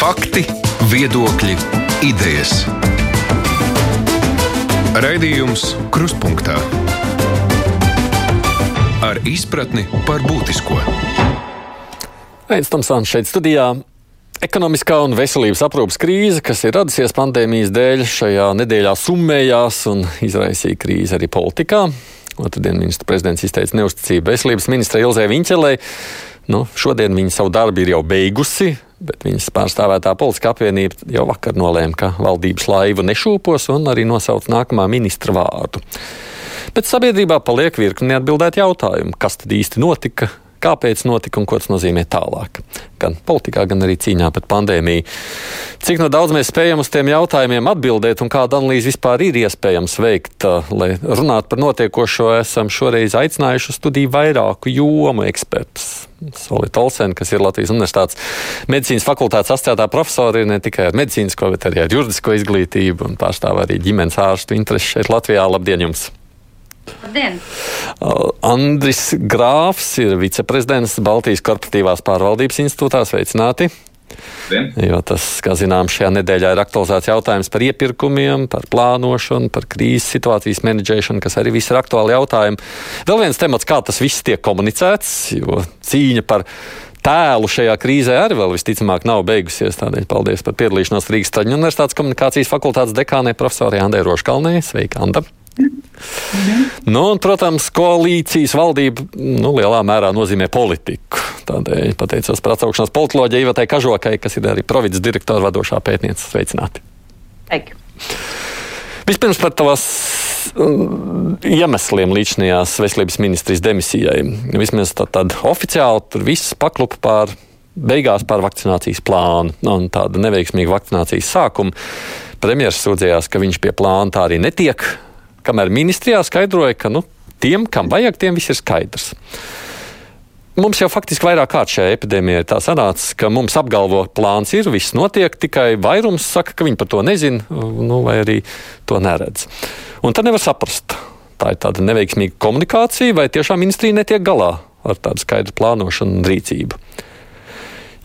Fakti, viedokļi, idejas. Raidījums Krustpunktā ar izpratni par būtisko. Aizsmeļamies Tamsāns šeit studijā. Ekonomiskā un veselības aprūpas krīze, kas ir radusies pandēmijas dēļ, šajā nedēļā summējās un izraisīja krīzi arī politikā. Otradien ministra prezidents izteica neusticību veselības ministrai Ilzai Viņķelei. Nu, šodien viņa savu darbu ir jau beigusi, bet viņas pārstāvētā politiskā apvienība jau vakar nolēma, ka valdības laiva nešūpos un arī nosauc nākamā ministra vārdu. Bet sabiedrībā paliek virkni neatbildēt jautājumu, kas tad īsti notika, kāpēc notika un ko tas nozīmē tālāk. Gan politikā, gan arī cīņā pret pandēmiju. Cik no daudz mēs spējam uz tiem jautājumiem atbildēt un kāda analīze vispār ir iespējams veikt, lai runātu par notiekošo, esam šoreiz aicinājuši studiju vairāku jomu ekspertus. Solita Olsen, kas ir Latvijas Universitātes medicīnas fakultātes asociētā profesora, ir ne tikai ar medicīnisko, bet arī ar juridisko izglītību un pārstāv arī ģimenes ārstu interesi šeit Latvijā. Labdien jums! Labdien! Andris Grāfs ir viceprezidents Baltijas korporatīvās pārvaldības institūtā. Sveicināti! Dien. Jo tas, kā zināms, šajā nedēļā ir aktualizēts jautājums par iepirkumiem, par plānošanu, par krīzes situācijas menedžēšanu, kas arī viss ir aktuāli jautājumi. Vēl viens temats, kā tas viss tiek komunicēts, jo cīņa par tēlu šajā krīzē arī vēl visticamāk nav beigusies. Tādēļ paldies par piedalīšanos Rīgas Traģiņu Universitātes komunikācijas fakultātes dekānei profesorai Andai Roškalnei. Sveika, Anda! Nu, un, protams, koalīcijas valdība nu, lielā mērā nozīmē politiku. Tādēļ pateicos par atsaukšanos politoloģijai Ivatai Kažokai, kas ir arī provinces direktora vadošā pētniece. Sveicināti! Sveiki. Vispirms par tavas um, iemesliem līdzinājās veselības ministrijas demisijai. Vismaz tad, tad oficiāli tur viss paklupa pār beigās par vakcinācijas plānu un tādu neveiksmīgu vakcinācijas sākumu. Premjerministrs sūdzējās, ka viņš pie plāna tā arī netiek kamēr ministrijā skaidroja, ka nu, tiem, kam vajag, tiem viss ir skaidrs. Mums jau faktiski vairāk kārt šajā epidēmijā tā sanāca, ka mums apgalvo, plāns ir, viss notiek, tikai vairums saka, ka viņi par to nezina, nu, vai arī to neredz. Un tad nevar saprast, tā ir tāda neveiksmīga komunikācija, vai tiešām ministrija netiek galā ar tādu skaidru plānošanu un rīcību.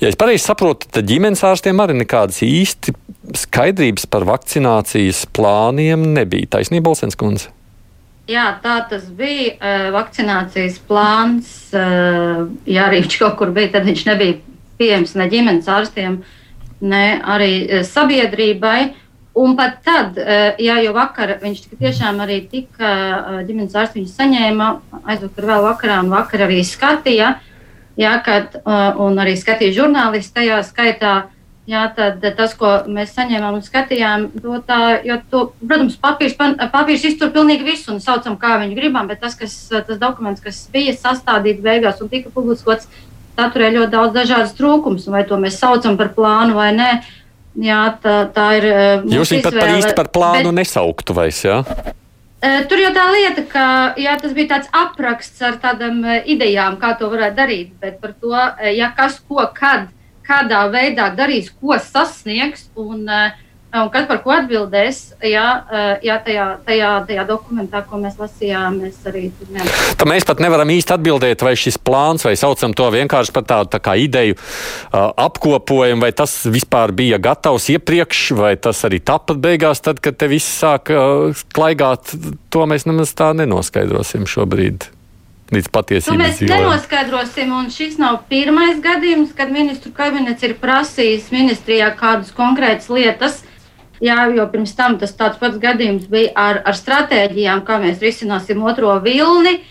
Ja es pareizi saprotu, tad ģimenes ārstiem arī nekādas īsti skaidrības par vakcinācijas plāniem nebija. Taisnība, Balsens kundze? Jā, tā tas bija. Vakcinācijas plāns, ja arī viņš kaut kur bija, tad viņš nebija pieejams ne ģimenes ārstiem, ne arī sabiedrībai. Un pat tad, ja jau vakar viņš tiešām arī tika, ģimenes ārsts viņu saņēma, aizvakar vēl vakarā un vakar arī skatīja, jā, kad, un arī skatīja žurnālisti tajā skaitā, Jā, tad tas, ko mēs saņēmām un skatījām, to tā, jo, to, protams, papīrs, papīrs iztur pilnīgi visu un saucam, kā viņi gribam, bet tas, kas, tas dokuments, kas bija sastādīts beigās un tika publiskots, saturēja ļoti daudz dažādas trūkumus, vai to mēs saucam par plānu vai nē. Jā, tā, tā ir. Jūs viņu pat par īsti par plānu bet, nesauktu vairs, jā? Tur jau tā lieta, ka jā, tas bija tāds apraksts ar tādām idejām, kā to varētu darīt, bet par to, ja kas, ko, kad kādā veidā darīs, ko sasniegs un, eh, un kas par ko atbildēs. Jā, eh, jā tajā, tajā, tajā dokumentā, ko mēs lasījām, mēs arī. Tā mēs pat nevaram īsti atbildēt, vai šis plāns, vai saucam to vienkārši par tādu tā kā ideju uh, apkopojumu, vai tas vispār bija gatavs iepriekš, vai tas arī tapat beigās, tad, kad te viss sāk uh, klaigāt. To mēs nemaz tā nenoskaidrosim šobrīd līdz patiesībai. Mēs dzīvojam. nenoskaidrosim, un šis nav pirmais gadījums, kad ministru kabinets ir prasījis ministrijā kādas konkrētas lietas. Jā, jo pirms tam tas tāds pats gadījums bija ar, ar stratēģijām, kā mēs risināsim otro vilni.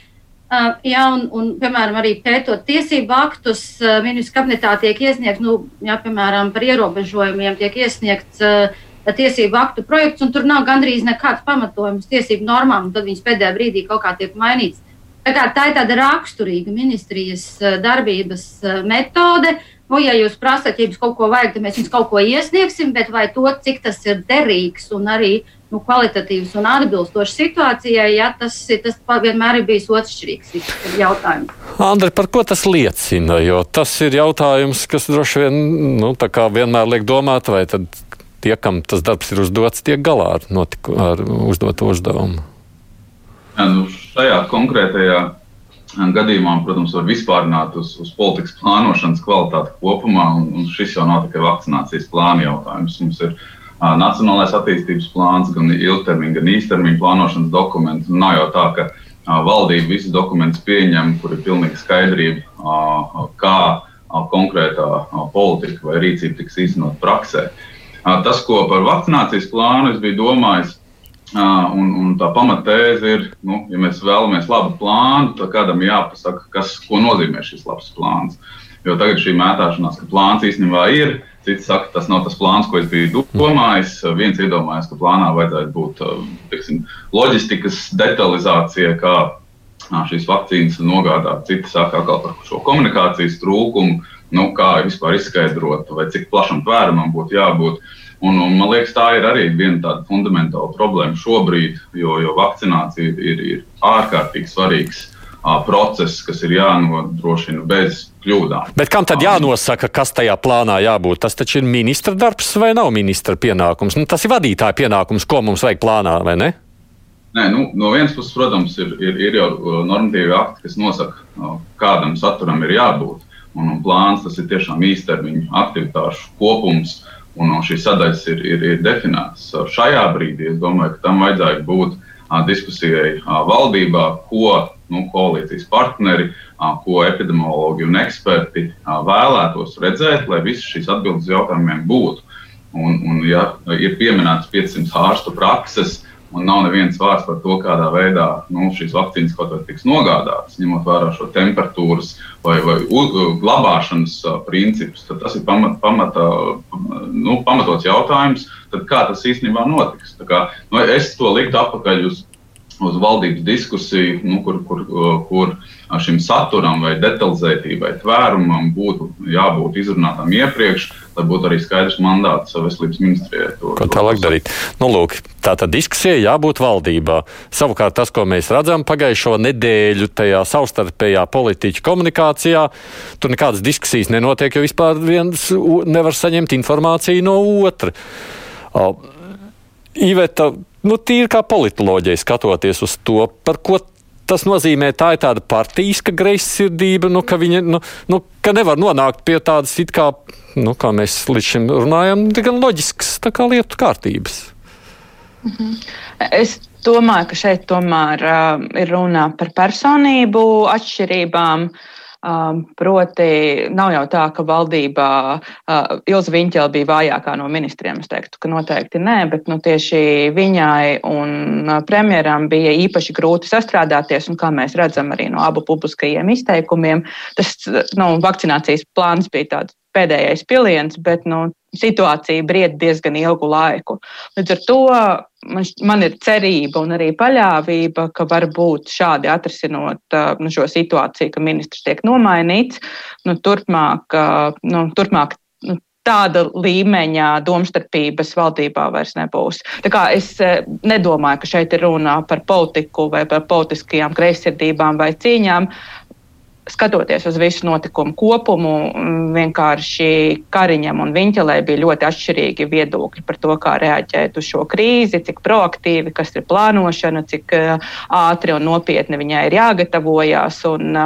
Uh, jā, un, un, piemēram, arī pētot tiesību aktus, uh, ministru kabinetā tiek iesniegts, nu, jā, piemēram, par ierobežojumiem, tiek iesniegts uh, tiesību aktu projekts, un tur nav gandrīz nekāds pamatojums tiesību normām, un tad viņas pēdējā brīdī kaut kā tiek mainīts. Tā, kā, tā ir tāda raksturīga ministrijas eh, darbības eh, metode. Nu, ja jūs prasat, ja jums kaut ko vajag, tad mēs jums kaut ko iesniegsim, bet vai to, cik tas ir derīgs un arī nu, kvalitatīvs un atbilstošs situācijai, ja, tas, tas vienmēr ir bijis otršķirīgs jautājums. Andri, par ko tas liecina? Jo tas ir jautājums, kas droši vien nu, vienmēr liek domāt, vai tie, kam tas darbs ir uzdots, tiek galā ar, notiku, ar uzdoto uzdevumu. Jā, nu, šajā konkrētajā gadījumā, protams, var vispārināt uz, uz politikas plānošanas kvalitāti kopumā, un, un šis jau nav tikai vakcinācijas plāna jautājums. Mums ir uh, nacionālais attīstības plāns, gan ilgtermiņa, gan īstermiņa plānošanas dokuments. Nav jau tā, ka uh, valdība visus dokumentus pieņem, kur ir pilnīgi skaidrība, uh, kā uh, konkrētā uh, politika vai rīcība tiks īstenot praksē. Uh, tas, ko par vakcinācijas plānu es biju domājis, Un, un tā pamatēze ir, nu, ja mēs vēlamies labu plānu, tad kādam jāpasaka, kas, ko nozīmē šis labs plāns. Jo tagad šī mētāšanās, ka plāns īstenībā ir, cits saka, tas nav tas plāns, ko es biju domājis. Viens iedomājās, ka plānā vajadzētu būt tiksim, loģistikas detalizācija, kā šīs vakcīnas nogādāt. Citi saka atkal par šo komunikācijas trūkumu, nu, kā vispār izskaidrot, vai cik plašam tvērumam būtu jābūt. Un, un man liekas, tā ir arī viena tāda fundamentāla problēma šobrīd, jo, jo vakcinācija ir, ir ārkārtīgi svarīgs uh, process, kas ir jānodrošina bez kļūdām. Bet kam tad jānosaka, kas tajā plānā jābūt? Tas taču ir ministra darbs vai nav ministra pienākums? Nu, tas ir vadītāja pienākums, ko mums vajag plānā, vai ne? Nē, nu, no vienas puses, protams, ir, ir, ir jau normatīvi akti, kas nosaka, kādam saturam ir jābūt. Un, un plāns tas ir tiešām īstermiņa aktivitāšu kopums, uh, un šīs sadaļas ir, ir, ir definētas. Šajā brīdī es domāju, ka tam vajadzētu būt diskusijai valdībā, ko nu, koalīcijas partneri, ko epidemiologi un eksperti vēlētos redzēt, lai visas šīs atbildes jautājumiem būtu. Un, un, ja ir pieminēts 500 ārstu prakses, un nav nevienas vārds par to, kādā veidā nu, šīs vakcīnas kaut vai tiks nogādātas, ņemot vērā šo temperatūras vai, vai glabāšanas principus, tad tas ir pamat, pamata, nu, pamatots jautājums, tad kā tas īstenībā notiks. Kā, nu, es to liktu atpakaļ uz uz valdības diskusiju, nu, kur, kur, kur šim saturam, vai detalizētībai, tvērumam būtu jābūt izrunātam iepriekš, lai būtu arī skaidrs mandāts veselības ministrijai. Ko tālāk darīt? Nu, lūk, tā tad diskusija jābūt valdībā. Savukārt tas, ko mēs redzam pagājušo nedēļu tajā savstarpējā politiķu komunikācijā, tur nekādas diskusijas nenotiek, jo vispār viens nevar saņemt informāciju no otra. Uh, Iveta, nu, tīri kā politoloģija skatoties uz to, par ko tas nozīmē, tā ir tāda partijska greizsirdība, nu, ka, viņa, nu, nu, ka nevar nonākt pie tādas, kā, nu, kā mēs līdz šim runājam, gan loģiskas kā lietu kārtības. Mhm. Es domāju, ka šeit tomēr uh, ir runa par personību atšķirībām. Uh, Um, proti, nav jau tā, ka valdībā uh, Ilza Viņķela bija vājākā no ministriem. Es teiktu, ka noteikti nē, bet nu, tieši viņai un uh, premjeram bija īpaši grūti sastrādāties. Kā mēs redzam arī no abu publiskajiem izteikumiem, tas nu, vakcinācijas plāns bija tāds pēdējais piliens, bet nu, situācija bried diezgan ilgu laiku. Līdz ar to man, man ir cerība un arī paļāvība, ka varbūt šādi atrisinot nu, šo situāciju, ka ministrs tiek nomainīts, nu, turpmāk, nu, turpmāk nu, tāda līmeņa domstarpības valdībā vairs nebūs. Tā kā es nedomāju, ka šeit ir runa par politiku vai par politiskajām greizsirdībām vai cīņām skatoties uz visu notikumu kopumu, vienkārši Kariņam un Viņķelē bija ļoti atšķirīgi viedokļi par to, kā reaģēt uz šo krīzi, cik proaktīvi, kas ir plānošana, cik ātri un nopietni viņai ir jāgatavojas. Un,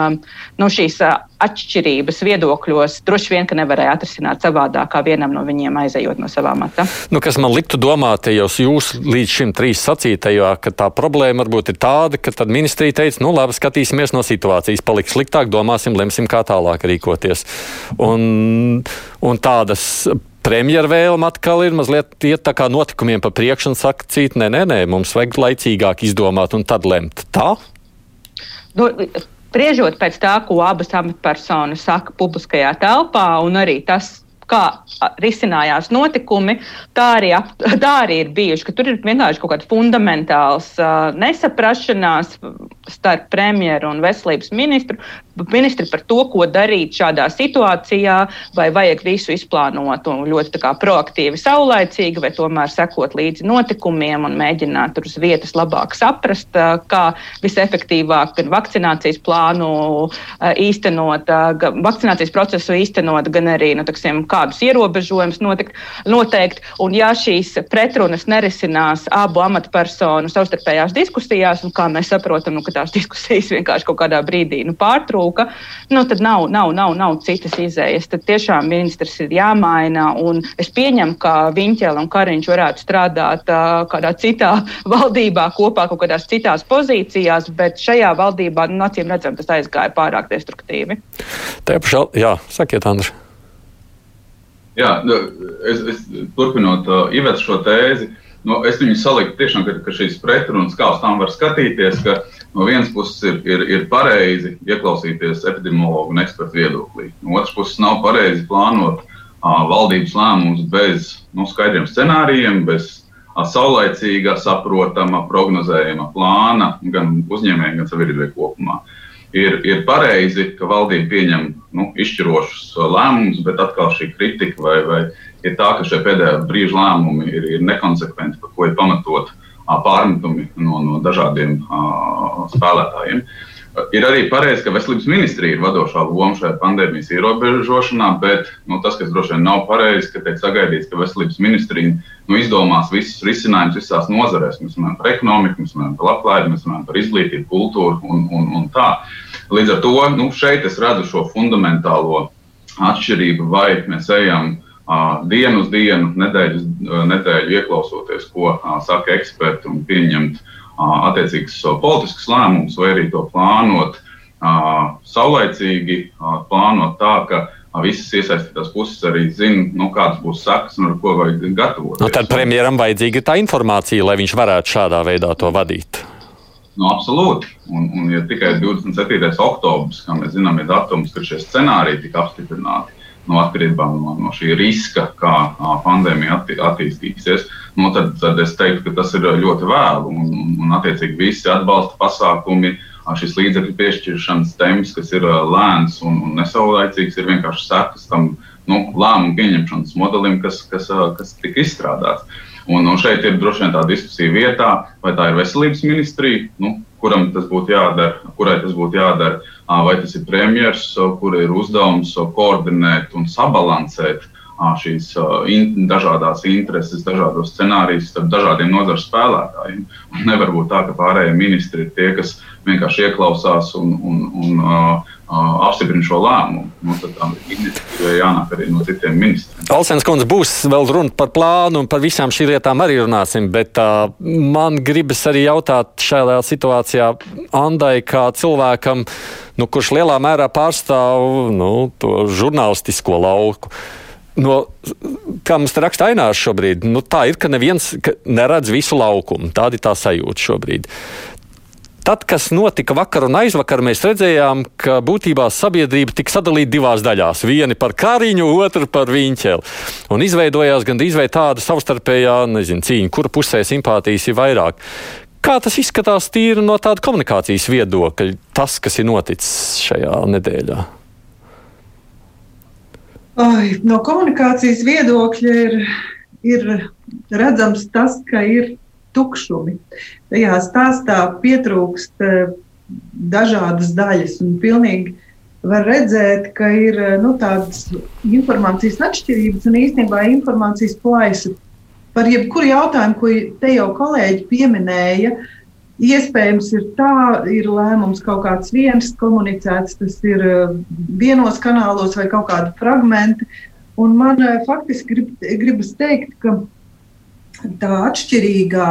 nu, šīs atšķirības viedokļos droši vien nevarēja atrisināt savādāk, kā vienam no viņiem aizejot no savām matām. Nu, kas man liktu domāt, ja jūs līdz šim trīs sacītajā, ka tā problēma varbūt ir tāda, ka tad ministrija teica, nu labi, skatīsimies no situācijas, paliks sliktāk, domāsim, lemsim, kā tālāk rīkoties. Un, un tādas premjeras vēlme atkal ir mazliet iet tā kā notikumiem pa priekšu un saka, cīt, nē, nē, nē, mums vajag laicīgāk izdomāt un tad lemt. Tā? Nu, Spriežot pēc tā, ko abas amatpersonas saka publiskajā telpā, un arī tas, kā risinājās notikumi, tā arī, ap, tā arī ir bijuši, ka tur ir vienkārši kaut kāds fundamentāls uh, nesaprašanās starp premjeru un veselības ministru, ministri par to, ko darīt šādā situācijā, vai vajag visu izplānot un ļoti kā, proaktīvi, saulaicīgi, vai tomēr sekot līdzi notikumiem un mēģināt uz vietas labāk saprast, kā visefektīvāk gan vakcinācijas plānu īstenot, vakcinācijas procesu īstenot, gan arī, nu, taksim, kā kādus ierobežojumus noteikt. Un ja šīs pretrunas nerisinās abu amatpersonu savstarpējās diskusijās, un kā mēs saprotam, nu, ka tās diskusijas vienkārši kaut kādā brīdī nu, pārtrūka, nu, tad nav, nav, nav, nav citas izējas. Tad tiešām ministrs ir jāmaina. Es pieņemu, ka Viņķela un Kariņš varētu strādāt uh, kādā citā valdībā kopā, kaut kādās citās pozīcijās, bet šajā valdībā, nu, acīm redzam, tas aizgāja pārāk destruktīvi. Te pašā, jā, sakiet, Andri. Jā, nu, es, es turpinot uh, Ivetu šo tēzi, nu, es viņu saliku tiešām, ka, ka šīs pretrunas, kā uz tām var skatīties, ka no vienas puses ir, ir, ir pareizi ieklausīties epidemiologu un ekspertu viedoklī. No otras puses nav pareizi plānot uh, valdības lēmumus bez nu, skaidriem scenārijiem, bez uh, saulaicīga, saprotama, prognozējama plāna gan uzņēmējiem, gan sabiedrībai kopumā. Uh, ir, ir pareizi, ka valdība pieņem nu, izšķirošus lēmumus, bet atkal šī kritika vai, vai ir tā, ka šie pēdējā brīža lēmumi ir, ir nekonsekventi, par ko ir pamatot pārmetumi no, no dažādiem uh, spēlētājiem. Uh, Ir arī pareizi, ka veselības ministrija ir vadošā loma šajā pandēmijas ierobežošanā, bet nu, tas, kas droši vien nav pareizi, ka tiek sagaidīts, ka veselības ministrija nu, izdomās visus risinājumus visās nozarēs. Mēs runājam par ekonomiku, mēs runājam par labklājību, mēs runājam par izglītību, kultūru un, un, un tā. Līdz ar to nu, šeit es redzu šo fundamentālo atšķirību, vai mēs ejam uh, dienu uz dienu, nedēļu uz nedēļu, ieklausoties, ko saka eksperti un pieņemt attiecīgus politiskus lēmumus, vai arī to plānot saulaicīgi, plānot tā, ka visas iesaistītās puses arī zina, nu, kādas būs sekas un ar ko vajag gatavoties. Nu, tad premjeram vajadzīga tā informācija, lai viņš varētu šādā veidā to vadīt. Nu, absolūti. Un, un ja tikai 27. oktobris, kā mēs zinām, ir datums, kad šie scenāriji tika apstiprināti no atkarībā no, no šī riska, kā pandēmija atti, attīstīsies, nu, tad, tad es teiktu, ka tas ir ļoti vēlu. Un, un, un attiecīgi visi atbalsta pasākumi, šis līdzekļu piešķiršanas temps, kas ir lēns un, un nesaulaicīgs, ir vienkārši sekas tam nu, lēmumu pieņemšanas modelim, kas, kas, kas tika izstrādāts. Un, un šeit ir droši vien tā diskusija vietā, vai tā ir veselības ministrija, nu, kuram tas būtu jādara, kurai tas būtu jādara vai tas ir premjerministrs, kur ir uzdevums koordinēt un sabalansēt šīs in, dažādas intereses, dažādos scenārijus starp dažādiem nozaru spēlētājiem. Un nevar būt tā, ka pārējie ministri ir tie, kas vienkārši ieklausās un, un, un uh, apstiprina šo lēmumu. Nu, tad tam iniciatīvai jānāk arī no citiem ministriem. Alsens kundze būs vēl runa par plānu un par visām šīm lietām arī runāsim, bet uh, man gribas arī jautāt šajā situācijā Andai kā cilvēkam, nu, kurš lielā mērā pārstāv nu, to žurnālistisko lauku. No, kā mums raksta Ainārs šobrīd, nu, tā ir, ka neviens ka neredz visu laukumu. Tāda ir tā sajūta šobrīd. Tad, kas notika vakar un aizvakar, mēs redzējām, ka būtībā sabiedrība tika sadalīta divās daļās. Viena par Kāriņu, otra par Viņķeli. Un izveidojās gandrīz vai tāda savstarpējā nezinu, cīņa, kura pusē simpātijas ir vairāk. Kā tas izskatās tīri no tāda komunikācijas viedokļa, tas, kas ir noticis šajā nedēļā? Ai, no komunikācijas viedokļa ir, ir redzams tas, ka ir tukšumi. Tajā stāstā pietrūkst eh, dažādas daļas un pilnīgi var redzēt, ka ir eh, nu, tādas informācijas atšķirības un īstenībā informācijas plaisa. Par jebkuru jautājumu, ko te jau kolēģi pieminēja, iespējams ir tā, ir lēmums kaut kāds viens komunicēts, tas ir eh, vienos kanālos vai kaut kādi fragmenti. Un man faktiski grib, gribas teikt, ka tā atšķirīgā,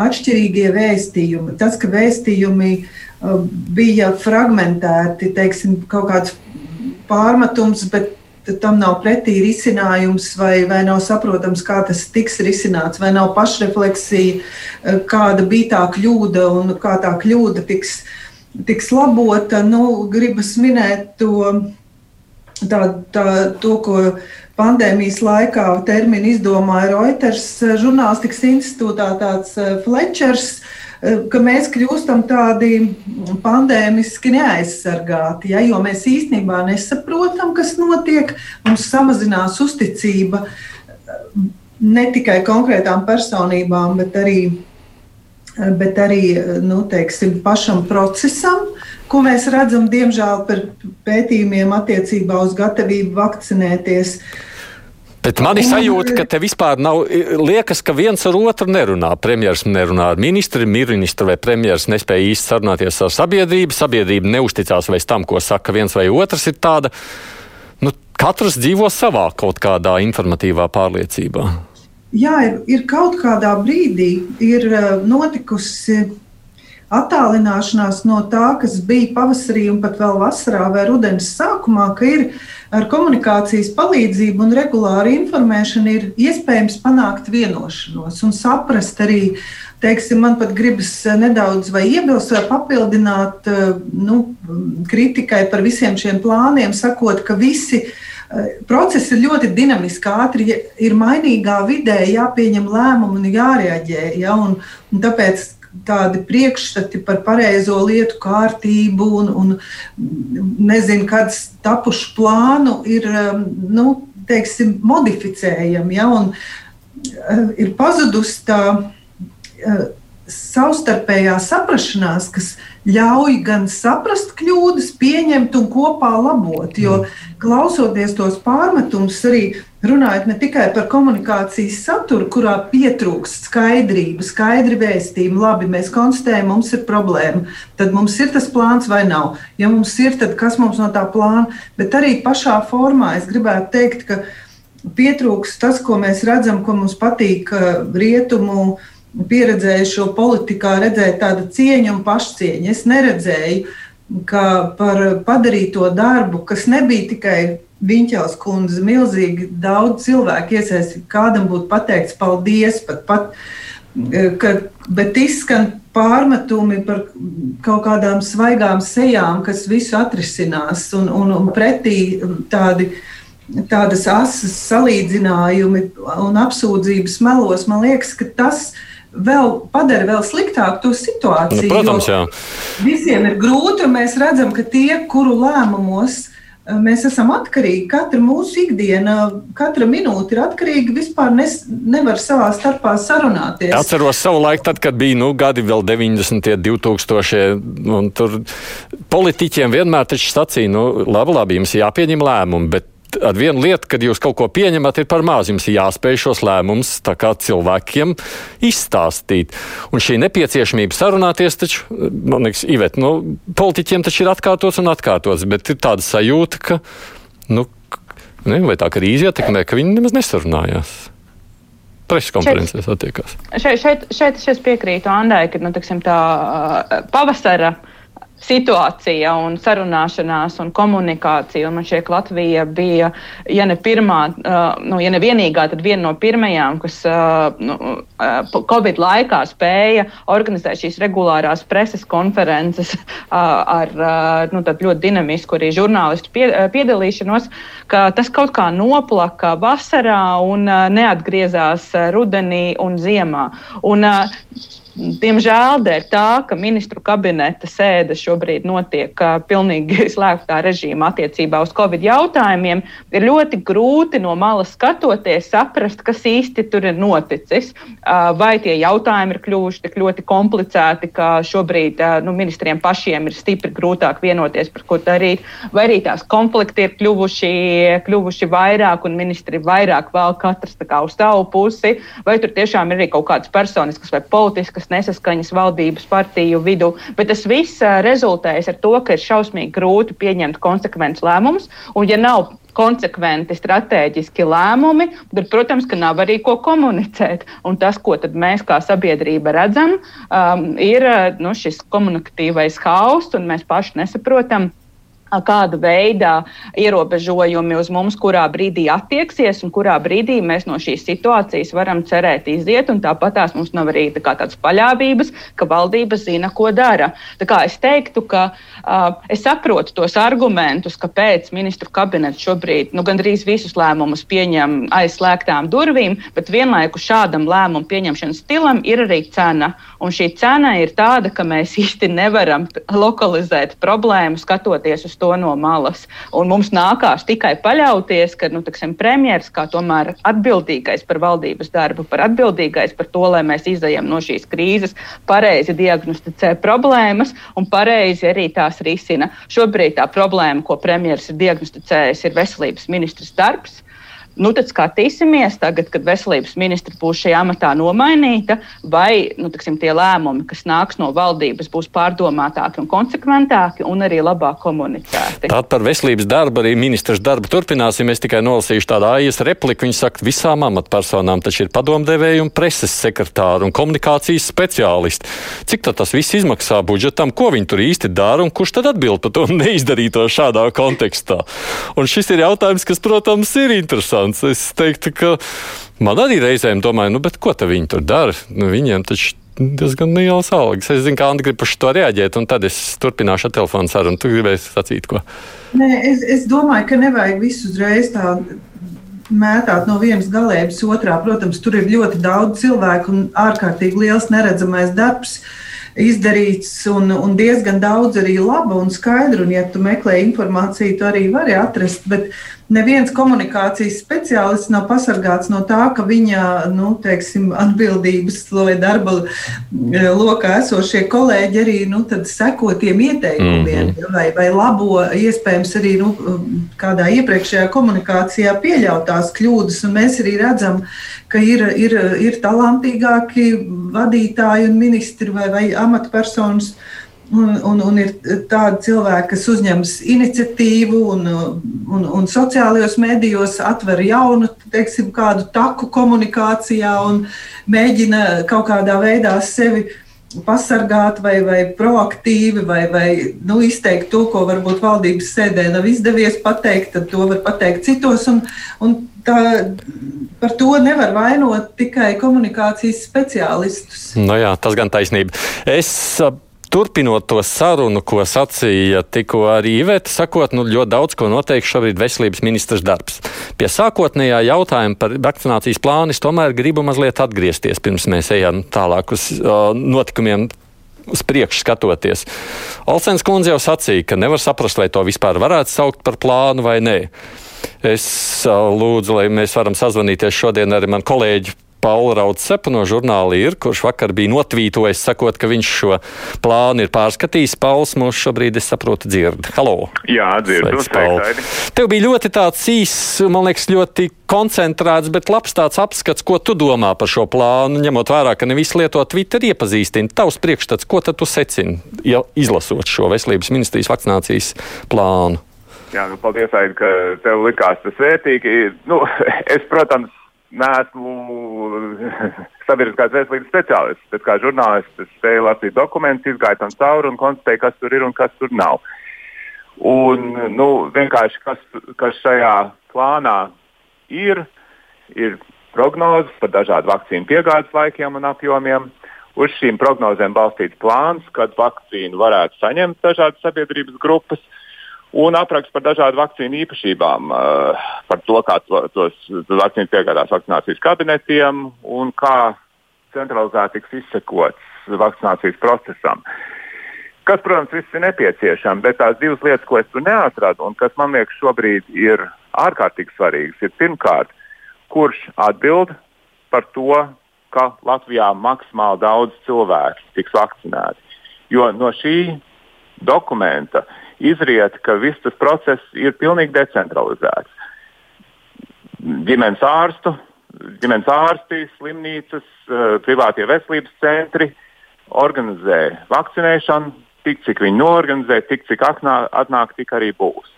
atšķirīgie vēstījumi, tas, ka vēstījumi uh, bija fragmentēti, teiksim, kaut kāds pārmetums, bet tam nav pretī risinājums, vai, vai nav saprotams, kā tas tiks risināts, vai nav pašrefleksija, uh, kāda bija tā kļūda un kā tā kļūda tiks, tiks labota. Nu, gribas minēt to, tā, tā, to ko pandēmijas laikā terminu izdomāja Reuters eh, žurnālistikas institūtā, tāds eh, Flečers, eh, ka mēs kļūstam tādi pandēmiski neaizsargāti, ja, jo mēs īstenībā nesaprotam, kas notiek, mums samazinās uzticība ne tikai konkrētām personībām, bet arī, bet arī nu, teiksim, pašam procesam, ko mēs redzam, diemžēl, par pētījumiem attiecībā uz gatavību vakcinēties. Bet man ir sajūta, ka te vispār nav, liekas, ka viens ar otru nerunā. Premjeras nerunā ar ministri, ministri vai premjeras nespēja īsti sarunāties ar sabiedrību. Sabiedrība neusticās vairs tam, ko saka viens vai otrs. Ir tāda, nu, katrs dzīvo savā kaut kādā informatīvā pārliecībā. Jā, ir, ir kaut kādā brīdī ir eh, notikusi attālināšanās no tā, kas bija pavasarī un pat vēl vasarā vai rudens sākumā, ka ir ar komunikācijas palīdzību un regulāru informēšanu ir iespējams panākt vienošanos un saprast arī, teiksim, man pat gribas nedaudz vai iebilst vai papildināt nu, kritikai par visiem šiem plāniem, sakot, ka visi procesi ir ļoti dinamiski, ātri ir mainīgā vidē, jāpieņem lēmumi un jārēģē. Ja, un, un tāpēc tādi priekšstati par pareizo lietu kārtību un, un nezinu, kāds tapušu plānu ir um, nu, teiksim, modificējami. Ja, un, uh, ir pazudusi tā uh, savstarpējā saprašanās, kas ļauj gan saprast kļūdas, pieņemt un kopā labot. Jo mm. klausoties tos pārmetumus, arī runājot ne tikai par komunikācijas saturu, kurā pietrūkst skaidrība, skaidri vēstījumi, labi, mēs konstatējam, mums ir problēma, tad mums ir tas plāns vai nav. Ja mums ir, tad kas mums no tā plāna, bet arī pašā formā es gribētu teikt, ka pietrūkst tas, ko mēs redzam, ko mums patīk rietumu pieredzējušo politikā redzēt tādu cieņu un pašcieņu. Es neredzēju, par padarīto darbu, kas nebija tikai Viņķels kundze, milzīgi daudz cilvēku iesaistīti, kādam būtu pateikts paldies, pat, pat, ka, bet izskan pārmetumi par kaut kādām svaigām sejām, kas visu atrisinās, un, un, un pretī tādi tādas asas salīdzinājumi un apsūdzības melos, man liekas, ka tas vēl padara vēl sliktāku to situāciju. Nu, protams, jā. Visiem ir grūti, un mēs redzam, ka tie, kuru lēmumos eh, mēs esam atkarīgi, katra mūsu ikdiena, katra minūte ir atkarīga. Vispār nes, nevar savā starpā sarunāties. Atceros savu laiku, tad, kad bija nu, gadi vēl 90, 2000. Tur politiķiem vienmēr taču sacīja, nu, labi, labi, jums jāpieņem lēmumi, bet ar vienu lietu, kad jūs kaut ko pieņemat, ir par maz. Jums ir jāspēj šos lēmumus cilvēkiem izstāstīt. Un šī nepieciešamība sarunāties, taču, man liekas, Ivet, nu, politiķiem taču ir atkārtots un atkārtots, bet ir tāda sajūta, ka, nu, ne, vai tā krīze ietekmē, ka viņi nemaz nesarunājās preses konferencēs attiekās. Šeit, šeit, šeit es piekrītu Andai, ka nu, tiksim, tā pavasara situācija un sarunāšanās un komunikācija. Un man šķiet, ka Latvija bija, ja ne pirmā, uh, nu, ja ne vienīgā, tad viena no pirmajām, kas uh, nu, uh, Covid laikā spēja organizēt šīs regulārās preses konferences uh, ar uh, nu, ļoti dinamisku arī žurnālistu pie, uh, piedalīšanos, ka tas kaut kā noplaka vasarā un neatgriezās rudenī un ziemā. Un, Diemžēl dēļ tā, ka ministru kabineta sēde šobrīd notiek pilnīgi slēgtā režīmā attiecībā uz covid jautājumiem, ir ļoti grūti no malas skatoties saprast, kas īsti tur ir noticis. Vai tie jautājumi ir kļuvuši tik ļoti komplicēti, ka šobrīd nu, ministriem pašiem ir stipri grūtāk vienoties par ko darīt, vai arī tās konflikti ir kļuvuši, kļuvuši vairāk un ministri vairāk vēl katrs uz savu pusi, vai tur tiešām ir arī kaut kādas personiskas vai politiskas liekas nesaskaņas valdības partiju vidū, bet tas viss rezultējas ar to, ka ir šausmīgi grūti pieņemt konsekventus lēmumus, un ja nav konsekventi strateģiski lēmumi, tad, protams, ka nav arī ko komunicēt. Un tas, ko mēs kā sabiedrība redzam, um, ir nu, šis komunikatīvais hauss, un mēs paši nesaprotam kāda veida ierobežojumi uz mums kurā brīdī attieksies un kurā brīdī mēs no šīs situācijas varam cerēt iziet. Tāpat tās mums nav arī tā tādas paļāvības, ka valdība zina, ko dara. Es teiktu, ka uh, es saprotu tos argumentus, kāpēc ministru kabinets šobrīd nu, gandrīz visus lēmumus pieņem aizslēgtām durvīm, bet vienlaikus šādam lēmumu pieņemšanas stilam ir arī cena. Un šī cena ir tāda, ka mēs īsti nevaram lokalizēt problēmu skatoties uz to to no malas. Un mums nākās tikai paļauties, ka nu, premjeras kā tomēr atbildīgais par valdības darbu, par atbildīgais par to, lai mēs izējām no šīs krīzes, pareizi diagnosticē problēmas un pareizi arī tās risina. Šobrīd tā problēma, ko premjeras ir diagnosticējis, ir veselības ministrs darbs Nu, tad skatīsimies, tagad, kad veselības ministra būs šajā amatā nomainīta, vai nu, tiksim, tie lēmumi, kas nāks no valdības, būs pārdomātāki un konsekventāki un arī labāk komunicēti. Tātad par veselības darbu arī ministrs darbu turpināsim. Es tikai nolasīšu tādu AIS repliku. Viņš saka, visām amatpersonām taču ir padomdevēji un preses sekretāri un komunikācijas speciālisti. Cik tas viss izmaksā budžetam, ko viņi tur īsti dara un kurš tad atbild par to neizdarīto šādā kontekstā? Un šis ir jautājums, kas, protams, ir interesants interesants. Es teiktu, ka man arī reizēm domāju, nu, ko viņi tur dara. Nu, viņiem taču diezgan liels algas. Es zinu, kā Anna grib par to reaģēt, un tad es turpināšu ar telefonu sarunu. Tu gribēji sacīt ko? Nē, es, es domāju, ka nevajag visu uzreiz tā mētāt no vienas galības otrā. Protams, tur ir ļoti daudz cilvēku un ārkārtīgi liels neredzamais darbs. Izdarīts un, un diezgan daudz arī laba un skaidra. Un, ja tu meklē informāciju, tu arī vari atrast. Bet neviens komunikācijas speciālists nav pasargāts no tā, ka viņa nu, teiksim, atbildības vai darba e, lokā esošie kolēģi arī nu, seko tiem ieteikumiem, mm -hmm. vai, vai labo iespējams arī nu, kādā iepriekšējā komunikācijā pieļautās kļūdas. Mēs arī redzam, ka ir, ir, ir talantīgāki vadītāji un ministri vai, vai amatpersonas Un, un, un ir tādi cilvēki, kas uzņemas iniciatīvu un, un, un sociālajos medijos atver jaunu, teiksim, kādu taku komunikācijā un mēģina kaut kādā veidā sevi pasargāt vai, vai proaktīvi, vai, vai nu, izteikt to, ko varbūt valdības sēdē nav izdevies pateikt, tad to var pateikt citos. Un, un tā, par to nevar vainot tikai komunikācijas speciālistus. Nu jā, tas gan taisnība. Es Turpinot to sarunu, ko sacīja tikko arī Iveta, sakot, nu, ļoti daudz ko noteikti šobrīd veselības ministrs darbs. Pie sākotnējā jautājuma par vakcinācijas plānu es tomēr gribu mazliet atgriezties, pirms mēs ejam tālāk uz uh, notikumiem uz priekšu skatoties. Olsens kundze jau sacīja, ka nevar saprast, vai to vispār varētu saukt par plānu vai nē. Es uh, lūdzu, lai mēs varam sazvanīties šodien ar manu kolēģi Paula Raudsepa no žurnāla ir, kurš vakar bija notvītojis, sakot, ka viņš šo plānu ir pārskatījis. Pauls mūs šobrīd, es saprotu, dzird. Halo! Jā, dzirdu, sveiki! Tev bija ļoti tāds īss, man liekas, ļoti koncentrēts, bet labs tāds apskats, ko tu domā par šo plānu, ņemot vērā, ka ne visi lieto Twitter iepazīstina. Tavs priekšstats, ko tad tu secini, ja izlasot šo veselības ministrijas vakcinācijas plānu? Jā, nu, paldies, Aid, ka tev likās tas vērtīgi. Nu, es, protams, neesmu sabiedriskās veselības speciālists, bet kā žurnālists es spēju lasīt dokumentus, izgāju tam cauri un konstatēju, kas tur ir un kas tur nav. Un, nu, vienkārši kas, kas šajā plānā ir, ir prognozes par dažādu vakcīnu piegādes laikiem un apjomiem. Uz šīm prognozēm balstīts plāns, kad vakcīnu varētu saņemt dažādas sabiedrības grupas. Uh, un apraksts par dažādu vakcīnu īpašībām, uh, par to, kā to, tos vakcīnas piegādās vakcinācijas kabinetiem un kā centralizēti tiks izsekots vakcinācijas procesam. Kas, protams, viss ir nepieciešams, bet tās divas lietas, ko es tur neatradu un kas man liekas šobrīd ir ārkārtīgi svarīgas, ir pirmkārt, kurš atbild par to, ka Latvijā maksimāli daudz cilvēku tiks vakcinēti. Jo no šī dokumenta uh, izriet, ka viss tas process ir pilnīgi decentralizēts. Ģimenes ārstu, ģimenes ārsti, slimnīcas, eh, privātie veselības centri organizē vakcinēšanu, tik cik viņi norganizē, tik cik atnāk, atnāk tik arī būs.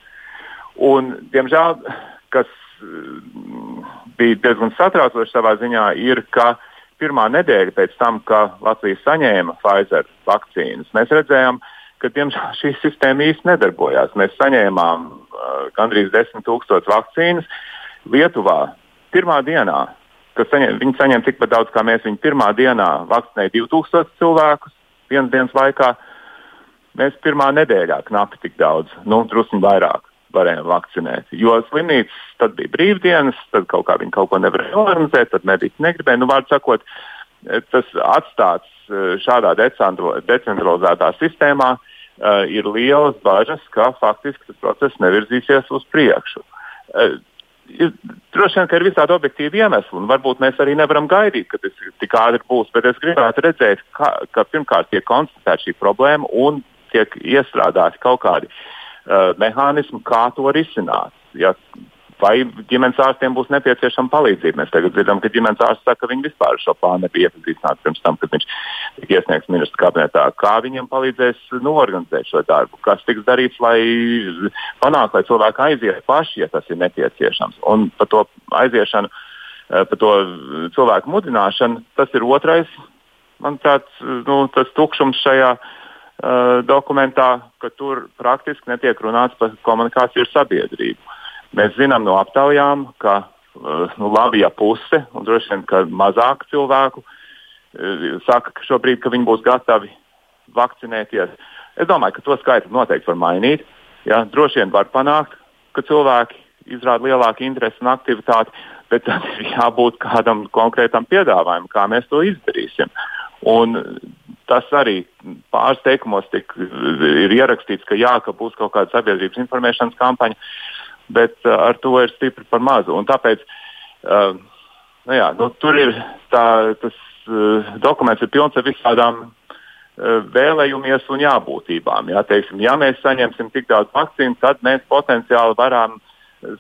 Un, diemžēl, kas mm, bija diezgan satraucoši savā ziņā, ir, ka pirmā nedēļa pēc tam, kad Latvija saņēma Pfizer vakcīnas, mēs redzējām, ka ka diemžēl šī sistēma īsti nedarbojās. Mēs saņēmām uh, gandrīz 10 tūkstošus vakcīnas. Lietuvā pirmā dienā, saņem, viņi saņēma tikpat daudz kā mēs, viņi pirmā dienā vakcinēja 2000 cilvēkus vienas dienas laikā. Mēs pirmā nedēļā knapi tik daudz, nu, drusku vairāk varējām vakcinēt. Jo slimnīcas tad bija brīvdienas, tad kaut kā viņi kaut ko nevarēja organizēt, tad mediķi negribēja. Nu, vārdu sakot, tas atstāts uh, šādā decentralizētā sistēmā uh, ir lielas bažas, ka faktiski tas process nevirzīsies uz priekšu. Ir, droši vien, ka ir visādi objektīvi iemesli, un varbūt mēs arī nevaram gaidīt, ka tas tik ātri būs, bet es gribētu redzēt, ka, ka pirmkārt tiek konstatēta šī problēma un tiek iestrādāti kaut kādi uh, mehānismi, kā to risināt. Ja vai ģimenes ārstiem būs nepieciešama palīdzība. Mēs tagad dzirdam, ka ģimenes ārsts saka, ka viņi vispār šo plānu nebija iepazīstināti pirms tam, kad viņš tika iesniegts ministra kabinetā. Kā viņiem palīdzēs norganizēt šo darbu? Kas tiks darīts, lai panāktu, lai cilvēki aiziet paši, ja tas ir nepieciešams? Un par to aiziešanu, eh, par to cilvēku mudināšanu, tas ir otrais, manuprāt, nu, tas tukšums šajā uh, dokumentā, ka tur praktiski netiek runāts par komunikāciju ar sabiedrību. Mēs zinām no aptaujām, ka eh, nu, labi, ja puse, un droši vien, ka mazāk cilvēku eh, saka, ka šobrīd ka viņi būs gatavi vakcinēties. Es domāju, ka to skaitu noteikti var mainīt. Ja, droši vien var panākt, ka cilvēki izrāda lielāku interesi un aktivitāti, bet tam ir jābūt kādam konkrētam piedāvājumam, kā mēs to izdarīsim. Un tas arī pāris teikumos tik, ir ierakstīts, ka jā, ka būs kaut kāda sabiedrības informēšanas kampaņa. Uh, bet uh, ar to ir stipri par mazu. Un tāpēc uh, nu jā, nu, tur ir tā, tas uh, dokuments ir pilns ar visādām vēlējumies un jābūtībām. Jā, teiksim, ja mēs saņemsim tik daudz vakcīnu, tad mēs potenciāli varam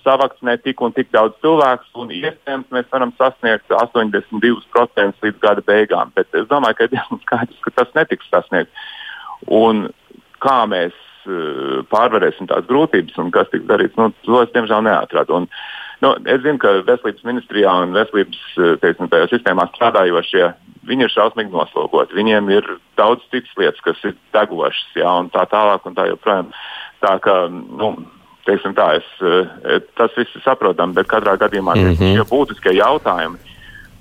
savakcinēt tik un tik daudz cilvēku, un iespējams mēs varam sasniegt 82% līdz gada beigām. Bet es domāju, ka ir diezgan skaidrs, ka tas netiks sasniegts. Un kā mēs pārvarēsim tās grūtības un kas tiks darīts, nu, to es diemžēl neatradu. Un, nu, es zinu, ka veselības ministrijā un veselības eh, teiksim, sistēmā strādājošie viņi ir šausmīgi noslogoti. Viņiem ir daudz citas lietas, kas ir degošas, jā, un tā tālāk un tā joprojām. Tā kā, nu, teiksim tā, es, eh, tas viss ir saprotami, bet katrā gadījumā mm -hmm. tie būtiskie jautājumi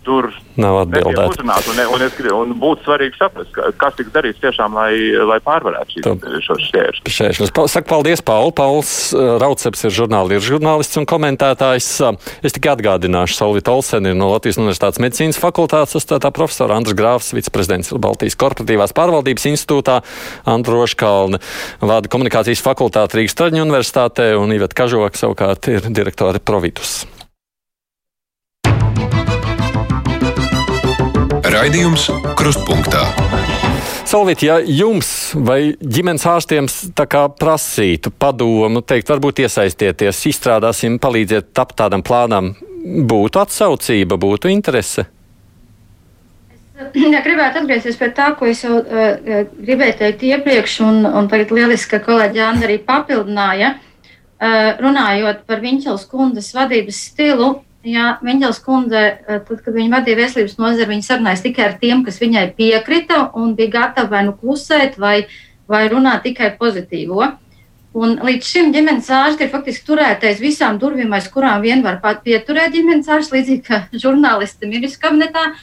tur nav atbildēts. Un, un, es, un būtu svarīgi saprast, ka, kas tiks darīts tiešām, lai, lai pārvarētu šīs, šos šķēršļus. Saku paldies, Paul. Pauls uh, Rauceps ir žurnālists, žurnālists un komentētājs. Uh, es tikai atgādināšu, Solvita Olsen ir no Latvijas Universitātes medicīnas fakultātes astātā profesora Andrs Grāfs, viceprezidents Baltijas korporatīvās pārvaldības institūtā, Andru Roškalne, vada komunikācijas fakultāte Rīgas Traģņu universitātē un Iveta Kažoka savukārt ir direktore Provitus. Raidījums Krustpunktā. Salvīt, ja jums vai ģimenes ārstiem prasītu padomu, teikt, varbūt iesaistieties, izstrādāsim, palīdziet tapt tādam plānam, būtu atsaucība, būtu interese? Ja gribētu atgriezties pie tā, ko es jau uh, gribēju teikt iepriekš, un, un tagad lieliski, ka kolēģi Anna arī papildināja, uh, runājot par Viņķels kundas vadības stilu, Jā, Viņģels kundze, eh, tad, kad viņa vadīja veselības nozari, viņa sarunājas tikai ar tiem, kas viņai piekrita un bija gatavi vai nu klusēt, vai, vai runāt tikai pozitīvo. Un līdz šim ģimenes ārsti ir faktiski turētais visām durvīm, aiz kurām vien var pieturēt ģimenes ārsts, līdzīgi kā žurnālisti ministru kabinetā.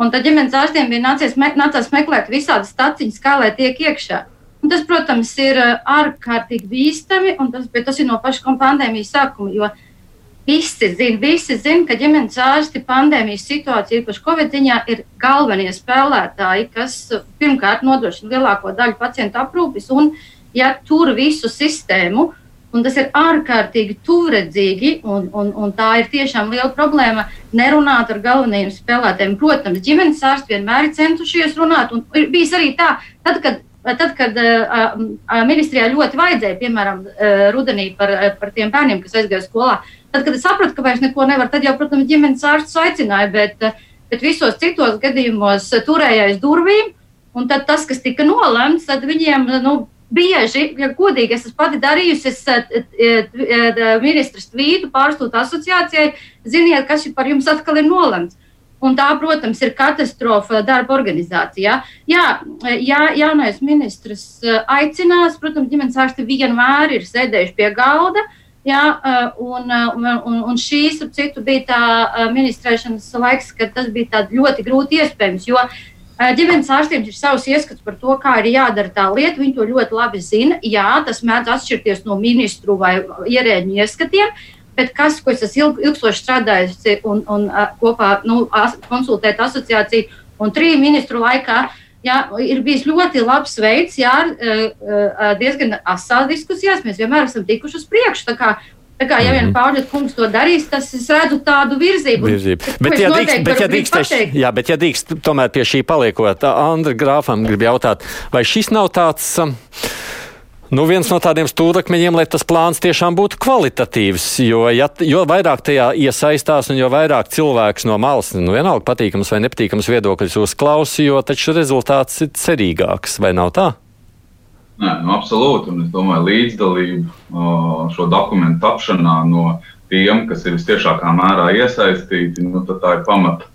Un tad ģimenes ārstiem bija nācies, me, nācās meklēt visādas staciņas, kā lai tiek iekšā. Un tas, protams, ir eh, ārkārtīgi bīstami, un tas, tas ir no paša pandēmijas sākuma. Uh, Visi zina, visi zina, ka ģimenes ārsti pandēmijas situācijā, īpaši Covid ziņā, ir galvenie spēlētāji, kas pirmkārt nodrošina lielāko daļu pacientu aprūpes un ja tur visu sistēmu. Un tas ir ārkārtīgi tuvredzīgi, un, un, un tā ir tiešām liela problēma nerunāt ar galvenajiem spēlētājiem. Protams, ģimenes ārsti vienmēr ir centušies runāt, un ir bijis arī tā, tad, kad Tad, kad uh, ministrijā ļoti vajadzēja, piemēram, uh, rudenī par, par tiem bērniem, kas aizgāja skolā, tad, kad es sapratu, ka vairs neko nevar, tad jau, protams, ģimenes ārsts aicināja, bet, bet visos citos gadījumos turēja aiz durvīm. Un tad tas, kas tika nolemts, tad viņiem nu, bieži, ja godīgi es pati darījusi, es ministrs tvītu pārstūtu asociācijai, ziniet, kas par jums atkal ir nolemts. Un tā, protams, ir katastrofa darba organizācijā. Jā, jā jaunais ministrs eh, aicinās, protams, ģimenes ārsti vienmēr ir sēdējuši pie galda. Jā, eh, un, eh, un, un šīs, ap citu, bija tā ministrēšanas laiks, kad tas bija ļoti grūti iespējams. Jo ģimenes ārstiem ir savs ieskats par to, kā ir jādara tā lieta. Viņi to ļoti labi zina. Jā, tas mēdz atšķirties no ministru vai ierēģu ieskatiem bet kas, ko es esmu ilg, ilgstoši strādājusi un, un kopā nu, as, konsultēt asociāciju un triju ministru laikā. Jā, ir bijis ļoti labs veids, jā, diezgan asās diskusijās. Mēs vienmēr esam tikuši uz priekšu. Tā kā, tā kā ja vien mhm. Pauļa kungs to darīs, tas es redzu tādu virzību. virzību. Bet, ja drīkst, bet, ja drīkst, teikt, jā, bet, ja drīkst, tomēr pie šī paliekot, Andra Grāfam grib jautāt, vai šis nav tāds. Um, Nu, viens no tādiem stūrakmeņiem, lai tas plāns tiešām būtu kvalitatīvs, jo, ja, jo vairāk tajā iesaistās un jo vairāk cilvēks no malas, nu vienalga patīkams vai nepatīkams viedokļus uzklausa, jo taču rezultāts ir cerīgāks, vai nav tā? Nē, nu, absolūti. Un es domāju, līdzdalību šo dokumentu tapšanā no tiem, kas ir visciešākā mērā iesaistīti, nu, tā ir pamata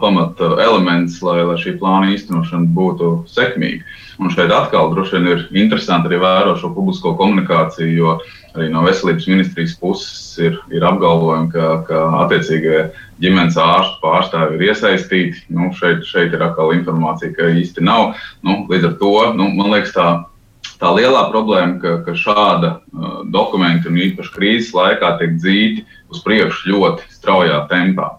pamat elements, lai, lai šī plāna īstenošana būtu sekmīga. Un šeit atkal droši vien ir interesanti arī vērot šo publisko komunikāciju, jo arī no veselības ministrijas puses ir, ir apgalvojumi, ka, ka attiecīgie ģimenes ārstu pārstāvi ir iesaistīti. Nu, šeit, šeit ir atkal informācija, ka īsti nav. Nu, līdz ar to nu, man liekas, tā, tā lielā problēma, ka, ka šāda uh, dokumenta un īpaši krīzes laikā tiek dzīti uz priekšu ļoti straujā tempā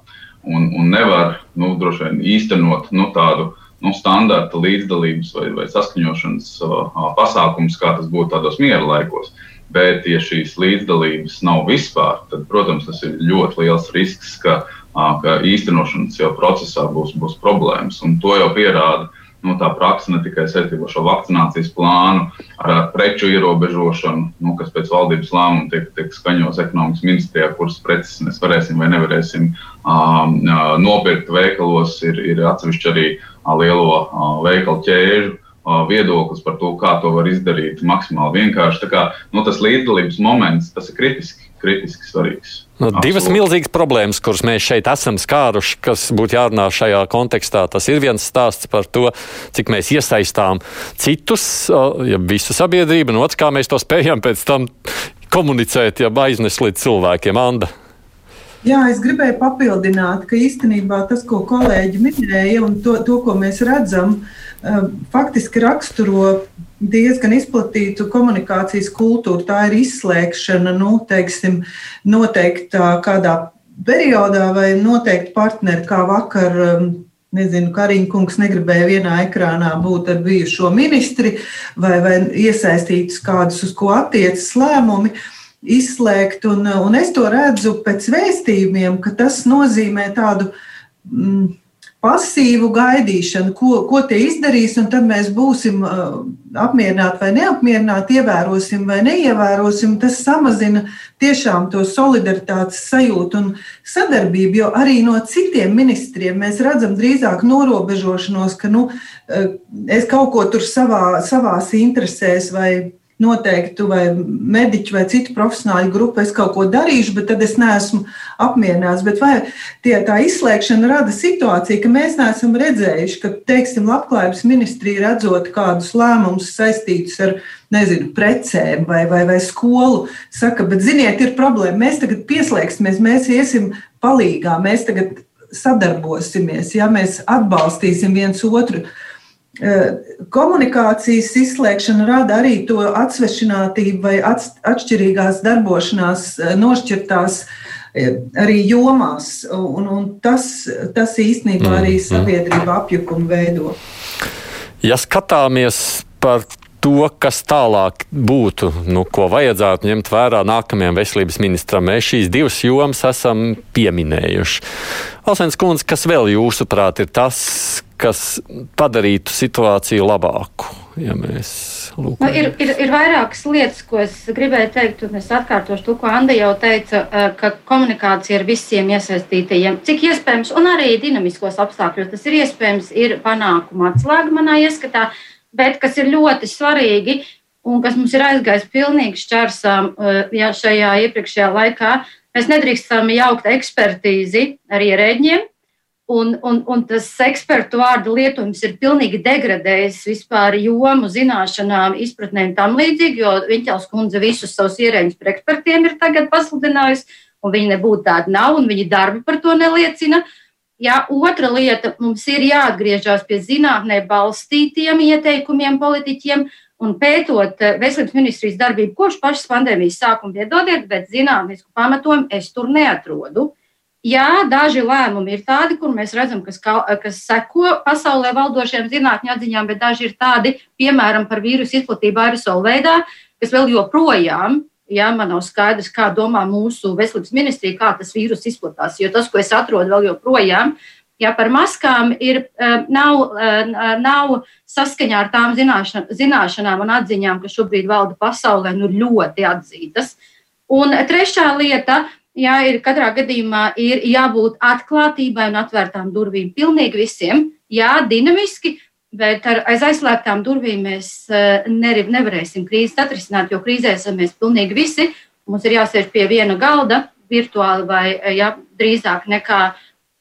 un, un nevar nu, droši vien īstenot nu, tādu nu, standarta līdzdalības vai, vai saskaņošanas uh, pasākumus, kā tas būtu tādos miera laikos. Bet, ja šīs līdzdalības nav vispār, tad, protams, tas ir ļoti liels risks, ka, uh, ka īstenošanas jau procesā būs, būs problēmas. Un to jau pierāda nu, tā praksa ne tikai saistībā ar šo vakcinācijas plānu, ar, ar preču ierobežošanu, nu, kas pēc valdības lēmuma tiek, tiek skaņots ekonomikas ministrijā, kuras preces mēs varēsim vai nevarēsim um, nopirkt veikalos, ir, ir atsevišķi arī lielo uh, veikalu ķēžu viedoklis par to, kā to var izdarīt maksimāli vienkārši. Kā, nu, tas līdzdalības moments, tas ir kritiski, kritiski svarīgs. Nu, divas Absolut. milzīgas problēmas, kuras mēs šeit esam skāruši, kas būtu jārunā šajā kontekstā. Tas ir viens stāsts par to, cik mēs iesaistām citus, ja visu sabiedrību, un otrs, kā mēs to spējam pēc tam komunicēt, ja aiznes līdz cilvēkiem. Anda. Jā, es gribēju papildināt, ka īstenībā tas, ko kolēģi minēja, un to, to ko mēs redzam, eh, faktiski raksturo diezgan izplatītu komunikācijas kultūru. Tā ir izslēgšana, nu, teiksim, noteiktā kādā periodā vai noteikti partneri, kā vakar. Um, nezinu, Kariņš kungs negribēja vienā ekrānā būt ar bijušo ministri vai, vai iesaistītus kādus, uz ko attiecas lēmumi. Uh, izslēgt. Un, un es to redzu pēc vēstījumiem, ka tas nozīmē tādu mm, pasīvu gaidīšanu, ko, ko tie izdarīs, un tad mēs būsim uh, apmierināti vai neapmierināti, ievērosim vai neievērosim. Tas samazina tiešām to solidaritātes sajūtu un sadarbību, jo arī no citiem ministriem mēs redzam drīzāk norobežošanos, ka nu, uh, es kaut ko tur savā, savās interesēs vai noteiktu vai mediķu vai citu profesionāļu grupu es kaut ko darīšu, bet tad es neesmu apmierināts. Bet vai tie, tā izslēgšana rada situāciju, ka mēs neesam redzējuši, ka, teiksim, labklājības ministrija redzot kādus lēmumus saistītus ar, nezinu, precēm vai, vai, vai skolu, saka, bet ziniet, ir problēma, mēs tagad pieslēgsimies, mēs iesim palīgā, mēs tagad sadarbosimies, ja mēs atbalstīsim viens otru. Eh, komunikācijas izslēgšana rada arī to atsvešinātību vai atšķirīgās darbošanās, eh, nošķirtās eh, arī jomās. Un, un tas, tas īstenībā arī mm. sabiedrība apjukumu veido. Ja skatāmies par to, kas tālāk būtu, nu, ko vajadzētu ņemt vērā nākamajam veselības ministram. Mēs šīs divas jomas esam pieminējuši. Alsens Kundze, kas vēl jūsuprāt ir tas, kas padarītu situāciju labāku? Ja mēs nu, ir, ir, ir vairākas lietas, ko es gribēju teikt, un es atkārtošu to, ko Anna jau teica, eh, ka komunikācija ar visiem iesaistītajiem, cik iespējams, un arī dinamiskos apstākļos tas ir iespējams, ir panākuma atslēga manā ieskatā bet kas ir ļoti svarīgi un kas mums ir aizgājis pilnīgi šķērsām eh, ja šajā iepriekšējā laikā, mēs nedrīkstam jaukt ekspertīzi ar ierēģiem. Un, un, un tas ekspertu vārdu lietojums ir pilnīgi degradējis vispār jomu, zināšanām, izpratnēm tam līdzīgi, jo Viņķels kundze visus savus ierēģus par ekspertiem ir tagad pasludinājusi, un viņi nebūtu tādi nav, un viņi darbi par to neliecina. Uh, Ja, otra lieta - mums ir jāatgriežas pie zinātnē balstītiem ieteikumiem politiķiem un pētot eh, veselības ministrijas darbību kopš pašas pandēmijas sākuma. Piedodiet, bet zinātnisku pamatojumu es tur neatrodu. Jā, daži lēmumi ir tādi, kur mēs redzam, kas, kas seko pasaulē valdošajām zinātņu atziņām, bet daži ir tādi, piemēram, par vīrusu izplatību aerosolu veidā, kas vēl joprojām Ja man nav skaidrs, kā domā mūsu veselības ministrija, kā tas vīrus izplatās. Jo tas, ko es atrodu vēl joprojām, ja par maskām ir, nav, nav saskaņā ar tām zināšanām un atziņām, kas šobrīd valda pasaulē, nu ļoti atzītas. Un trešā lieta jā, ir katrā gadījumā ir jābūt atklātībai un atvērtām durvīm pilnīgi visiem. Jā, dinamiski, bet ar, aiz aizslēgtām durvīm mēs nevarēsim krīzes atrisināt, jo krīzē esam mēs pilnīgi visi. Mums ir jāsēž pie viena galda, virtuāli vai jā, drīzāk nekā,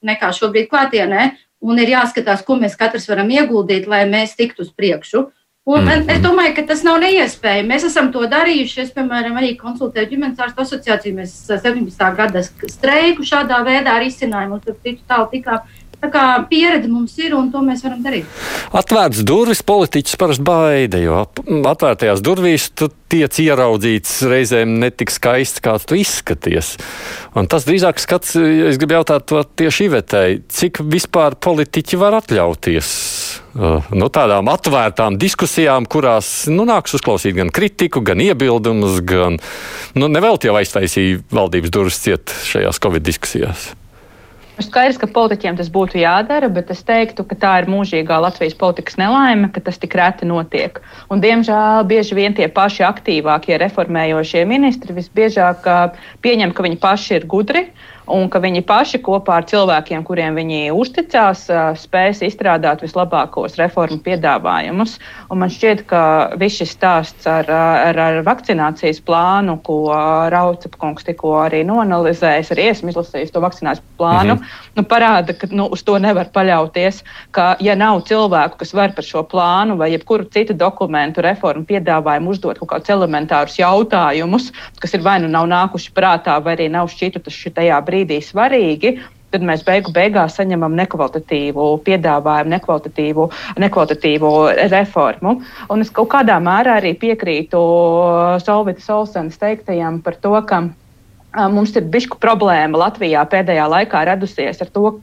nekā šobrīd klātienē, un ir jāskatās, ko mēs katrs varam ieguldīt, lai mēs tiktu uz priekšu. Un mm -hmm. Es domāju, ka tas nav neiespējami. Mēs esam to darījuši. Es, piemēram, arī konsultēju ģimenes ārstu asociāciju. Mēs 17. gada streiku šādā veidā risinājām, un tur citu tālu tikām Tā kā pieredze mums ir, un to mēs varam darīt. Atvērts durvis politiķis parasti baida, jo atvērtajās durvīs tu tiec ieraudzīts reizēm netik skaisti, kāds tu izskaties. Un tas drīzāk skats, es gribu jautāt to tieši Ivetei, cik vispār politiķi var atļauties uh, nu, tādām atvērtām diskusijām, kurās nu, nāks uzklausīt gan kritiku, gan iebildumus, gan nu, nevēlt jau aiztaisīja valdības durvis ciet šajās Covid diskusijās. Skaidrs, ka politiķiem tas būtu jādara, bet es teiktu, ka tā ir mūžīgā Latvijas politikas nelaime, ka tas tik reti notiek. Un, diemžēl bieži vien tie paši aktīvākie reformējošie ministri visbiežāk pieņem, ka viņi paši ir gudri un ka viņi paši kopā ar cilvēkiem, kuriem viņi uzticās, spēs izstrādāt vislabākos reformu piedāvājumus. Un man šķiet, ka viss šis stāsts ar, ar, ar vakcinācijas plānu, ko Raucepkungs tikko arī noanalizējis, arī esmu izlasījis to vakcinācijas plānu, -hmm. nu, parāda, ka nu, uz to nevar paļauties, ka ja nav cilvēku, kas var par šo plānu vai jebkuru citu dokumentu reformu piedāvājumu uzdot kaut kādus elementārus jautājumus, kas ir vai nu nav nākuši prātā, vai arī nav šķituši šajā brīdī brīdī svarīgi, tad mēs beigu beigās saņemam nekvalitatīvu piedāvājumu, nekvalitatīvu, nekvalitatīvu reformu. Un es kaut kādā mērā arī piekrītu Solvitas Olsenas teiktajam par to, ka mums ir bišku problēma Latvijā pēdējā laikā radusies ar to,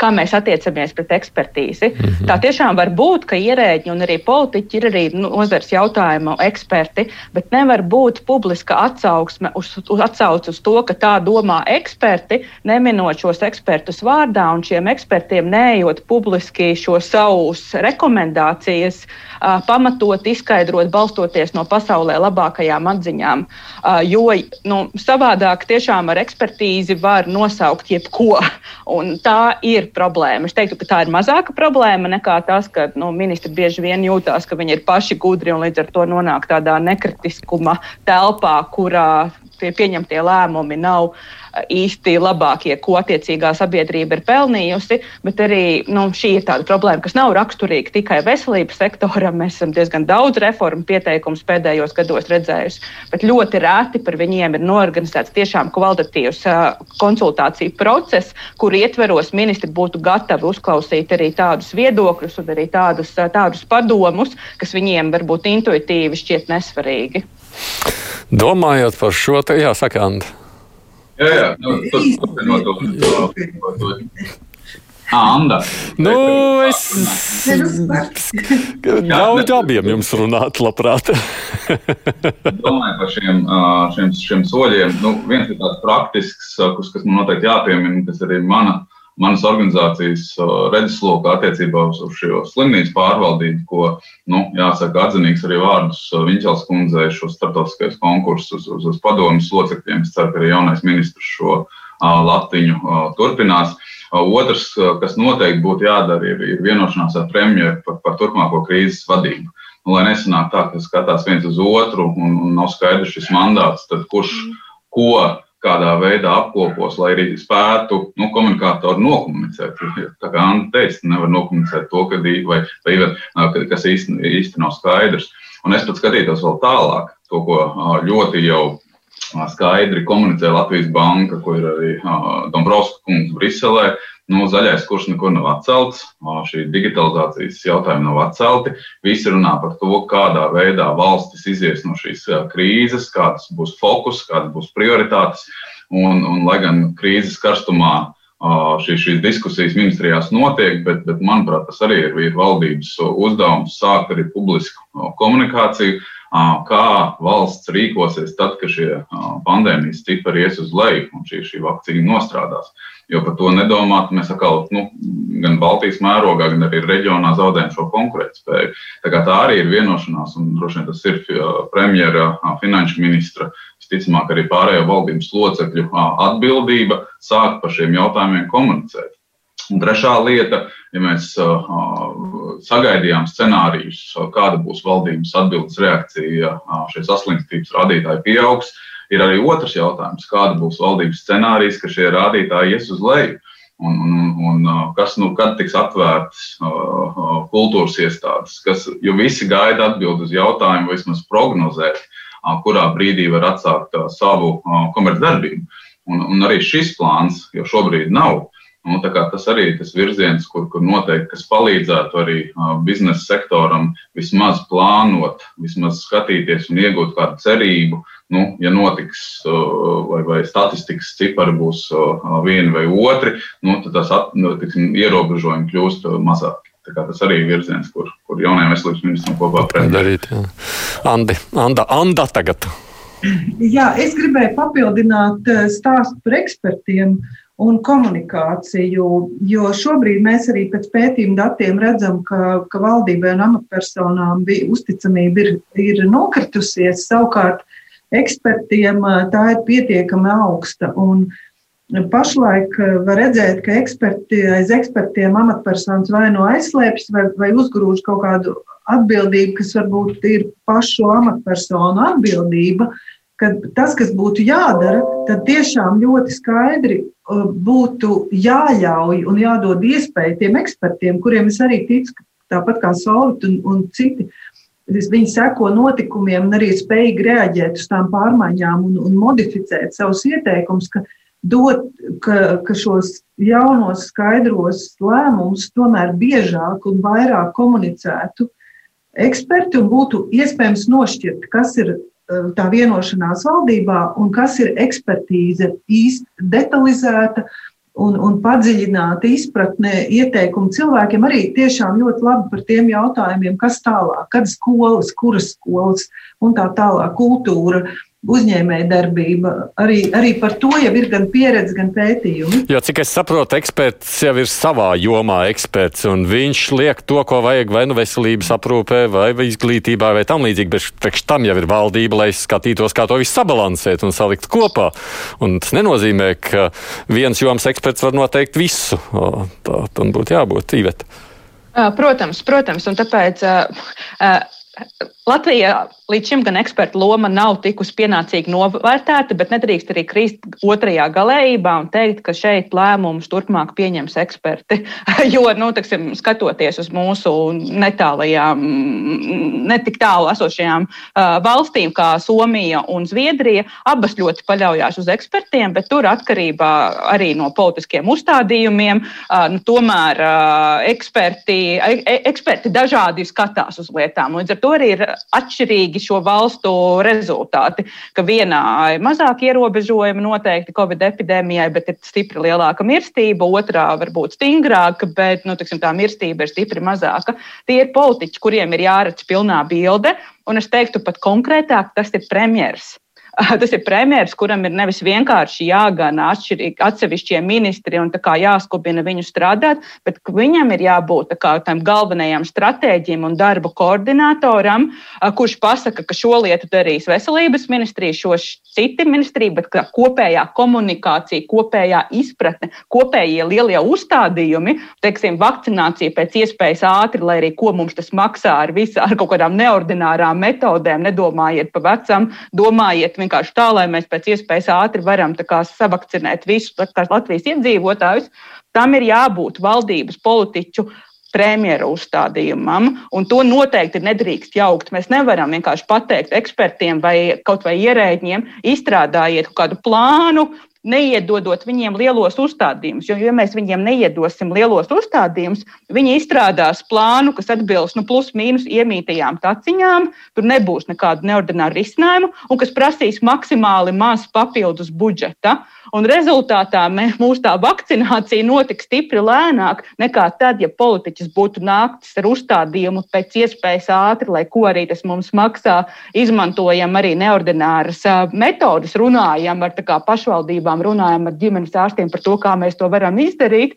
kā mēs attiecamies pret ekspertīzi. Mm -hmm. Tā tiešām var būt, ka ierēģi un arī politiķi ir arī nozars jautājumu eksperti, bet nevar būt publiska atsauksme uz, uz, atsauc uz to, ka tā domā eksperti, neminot šos ekspertus vārdā un šiem ekspertiem neejot publiski šo savus rekomendācijas, uh, pamatot, izskaidrot, balstoties no pasaulē labākajām atziņām. Uh, jo nu, savādāk tiešām ar ekspertīzi var nosaukt jebko. Un tā ir problēma. Es teiktu, ka tā ir mazāka problēma nekā tas, ka nu, ministri bieži vien jūtās, ka viņi ir paši gudri un līdz ar to nonāk tādā nekritiskuma telpā, kurā tie pieņemtie lēmumi nav īsti labākie, ko attiecīgā sabiedrība ir pelnījusi. Bet arī nu, šī ir tāda problēma, kas nav raksturīga tikai veselības sektoram. Mēs esam diezgan daudz reformu pieteikumus pēdējos gados redzējuši, bet ļoti rēti par viņiem ir norganizēts tiešām kvalitatīvs konsultāciju process, kur ietveros ministri būtu gatavi uzklausīt arī tādus viedokļus un arī tādus, tādus padomus, kas viņiem varbūt intuitīvi šķiet nesvarīgi. Domājot par šo, te jāsaka, Anta. Jā, jā, nu, turpinot to. to, to. Anda. Nu, es ļauju abiem jums runāt, labprāt. Domāju par šiem, šiem, šiem soļiem. Nu, viens ir tāds praktisks, kas man noteikti jāpiemina, kas arī mana manas organizācijas redzeslokā attiecībā uz, šo slimnīcu pārvaldību, ko, nu, jāsaka, atzinīgs arī vārdus Viņķels kundzei šo startautiskais konkursus uz, uz, padomjas locekļiem. Es ceru, ka arī jaunais ministrs šo latiņu turpinās. Otrs, kas noteikti būtu jādara, ir, ir vienošanās ar premjeru par, par turpmāko krīzes vadību. Nu, lai nesanāk tā, ka skatās viens uz otru un, un nav skaidrs šis mandāts, tad kurš ko kādā veidā apkopos, lai arī spētu nu, komunikātori nokomunicēt. Tā kā Anna teica, nevar nokomunicēt to, ka, vai, vai, kas īsti, īsti nav skaidrs. Un es pat skatītos vēl tālāk, to, ko ļoti jau skaidri komunicē Latvijas Banka, ko ir arī Dombrovskis kungs Briselē. Nu, zaļais kurs nekur nav atcelts, šī digitalizācijas jautājumi nav atcelti. Visi runā par to, kādā veidā valstis izies no šīs krīzes, kādas būs fokus, kādas būs prioritātes. Un, un lai gan krīzes karstumā šī, šīs diskusijas ministrijās notiek, bet, bet manuprāt, tas arī ir, ir valdības uzdevums sākt arī publisku komunikāciju kā valsts rīkosies tad, kad šie pandēmijas cipari ies uz leju un šī, šī vakcīna nostrādās. Jo par to nedomāt, mēs atkal nu, gan Baltijas mērogā, gan arī reģionā zaudējam šo konkurētspēju. Tā, tā arī ir vienošanās, un droši vien tas ir premjera, finanšu ministra, visticamāk arī pārējo valdības locekļu atbildība sākt par šiem jautājumiem komunicēt. Un trešā lieta, ja mēs uh, sagaidījām scenārijus, kāda būs valdības atbildes reakcija, ja uh, šie saslimstības rādītāji pieaugs, ir arī otrs jautājums, kāda būs valdības scenārijs, ka šie rādītāji ies uz leju. Un, un, un kas nu, kad tiks atvērtas uh, kultūras iestādes, kas, jo visi gaida atbildi uz jautājumu, vismaz prognozēt, uh, kurā brīdī var atsākt uh, savu uh, komercdarbību. Un, un arī šis plāns, jo šobrīd nav, Nu, tas arī ir tas virziens, kur, kur noteikti kas palīdzētu arī uh, biznesa sektoram vismaz plānot, vismaz skatīties un iegūt kādu cerību. Nu, ja notiks, uh, vai, vai statistikas cipari būs uh, vieni vai otri, nu, tad tas at, nu, tiksim, ierobežojumi kļūst mazāki. Tas arī ir virziens, kur, kur jaunajam veselības ministram kopā darīt. Andi, Anda, Anda tagad. Jā, es gribēju papildināt stāstu par ekspertiem un komunikāciju. Jo šobrīd mēs arī pēc pētījuma datiem redzam, ka, ka valdībai un amatpersonām bija uzticamība ir, ir nokritusies. Savukārt ekspertiem tā ir pietiekami augsta. Un pašlaik var redzēt, ka eksperti, aiz ekspertiem amatpersonas vai no aizslēpjas vai, vai uzgrūž kaut kādu atbildību, kas varbūt ir pašu amatpersonu atbildība. Ka tas, kas būtu jādara, tad tiešām ļoti skaidri būtu jāļauj un jādod iespēja tiem ekspertiem, kuriem es arī ticu, tāpat kā Solvit un, un citi. Viņi seko notikumiem un arī spēj reaģēt uz tām pārmaiņām un, un modificēt savus ieteikumus, ka, dot, ka, ka šos jaunos skaidros lēmumus tomēr biežāk un vairāk komunicētu eksperti un būtu iespējams nošķirt, kas ir tā vienošanās valdībā un kas ir ekspertīze īsti detalizēta un, un padziļināta izpratne ieteikumu cilvēkiem arī tiešām ļoti labi par tiem jautājumiem, kas tālāk, kad skolas, kuras skolas un tā tālāk kultūra. Uh, uzņēmējdarbība. Arī, arī par to jau ir gan pieredze, gan pētījumi. Jo, cik es saprotu, eksperts jau ir savā jomā eksperts, un viņš liek to, ko vajag vai nu veselības aprūpē, vai izglītībā, vai tam līdzīgi, bet priekš tam jau ir valdība, lai skatītos, kā to visu sabalansēt un salikt kopā. Un tas nenozīmē, ka viens joms eksperts var noteikt visu. O, tā tam būtu jābūt īvet. Protams, protams, un tāpēc uh, uh, Latvijā līdz šim gan eksperta loma nav tikusi pienācīgi novērtēta, bet nedrīkst arī krist otrajā galējībā un teikt, ka šeit lēmumus turpmāk pieņems eksperti. jo, nu, teksim, skatoties uz mūsu netālajām, netik tālu esošajām uh, valstīm, kā Somija un Zviedrija, abas ļoti paļaujas uz ekspertiem, bet tur atkarībā arī no politiskiem uzstādījumiem, uh, nu, tomēr uh, eksperti, e eksperti dažādi skatās uz lietām. Līdz ar to arī ir atšķirīgi šo valstu rezultāti. Ka vienā ir mazāk ierobežojumi noteikti Covid epidēmijai, bet ir stipri lielāka mirstība, otrā varbūt stingrāka, bet nu, tiksim, tā mirstība ir stipri mazāka. Tie ir politiķi, kuriem ir jāredz pilnā bilde, un es teiktu pat konkrētāk, tas ir premjeras. Tas ir premjerministrs, kuram ir nevis vienkārši jāgana atsevišķie ministri un jāskubina viņu strādāt, bet viņam ir jābūt kā, tam galvenajam stratēģim un darba koordinatoram, kurš pasaka, ka šo lietu darīs veselības ministrija, šo citi ministrija, bet kopējā komunikācija, kopējā izpratne, kopējie lielie uzstādījumi, teiksim, vakcinācija pēc iespējas ātri, lai arī ko mums tas maksā ar, visu, ar kaut kādām neordinārām metodēm, nedomājiet pa vecam, domājiet vienkārši tā, lai mēs pēc iespējas ātri varam savakcinēt visus Latvijas iedzīvotājus. Tam ir jābūt valdības politiķu premjera uzstādījumam, un to noteikti nedrīkst jaukt. Mēs nevaram vienkārši pateikt ekspertiem vai kaut vai ierēģiem, izstrādājiet kādu plānu, neiedodot viņiem lielos uzstādījumus. Jo, ja mēs viņiem neiedosim lielos uzstādījumus, viņi izstrādās plānu, kas atbilst nu, plus-mínus iemītajām taciņām, tur nebūs nekādu neordināru risinājumu un kas prasīs maksimāli maz papildus budžeta. Un rezultātā mūsu tā vakcinācija notiks stipri lēnāk nekā tad, ja politiķis būtu nāktis ar uzstādījumu pēc iespējas ātri, lai ko arī tas mums maksā. Izmantojam arī neordināras metodas, runājam ar pašvaldībām, runājam ar ģimenes ārstiem par to, kā mēs to varam izdarīt.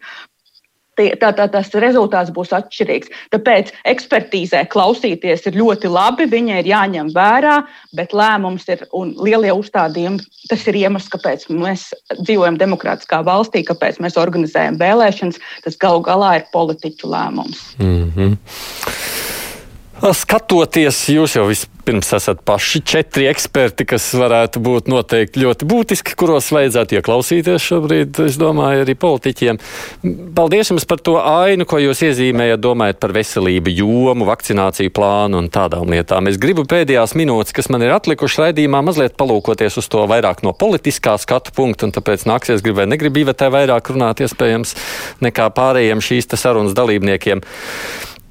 tā, tā, tas rezultāts būs atšķirīgs. Tāpēc ekspertīzē klausīties ir ļoti labi, viņai ir jāņem vērā, bet lēmums ir un lielie uzstādījumi. Tas ir iemesls, kāpēc mēs dzīvojam demokrātiskā valstī, kāpēc mēs organizējam vēlēšanas. Tas galu galā ir politiķu lēmums. Mm -hmm. Skatoties, jūs jau vispirms esat paši četri eksperti, kas varētu būt noteikti ļoti būtiski, kuros vajadzētu ieklausīties šobrīd, es domāju, arī politiķiem. Paldies jums par to ainu, ko jūs iezīmējat, domājot par veselību, jomu, vakcināciju plānu un tādām lietām. Es gribu pēdējās minūtes, kas man ir atlikušas raidījumā, mazliet palūkoties uz to vairāk no politiskā skatu punkta, un tāpēc nāksies gribēt, negribu Ivetē vairāk runāt iespējams nekā pārējiem šīs sarunas dalībniekiem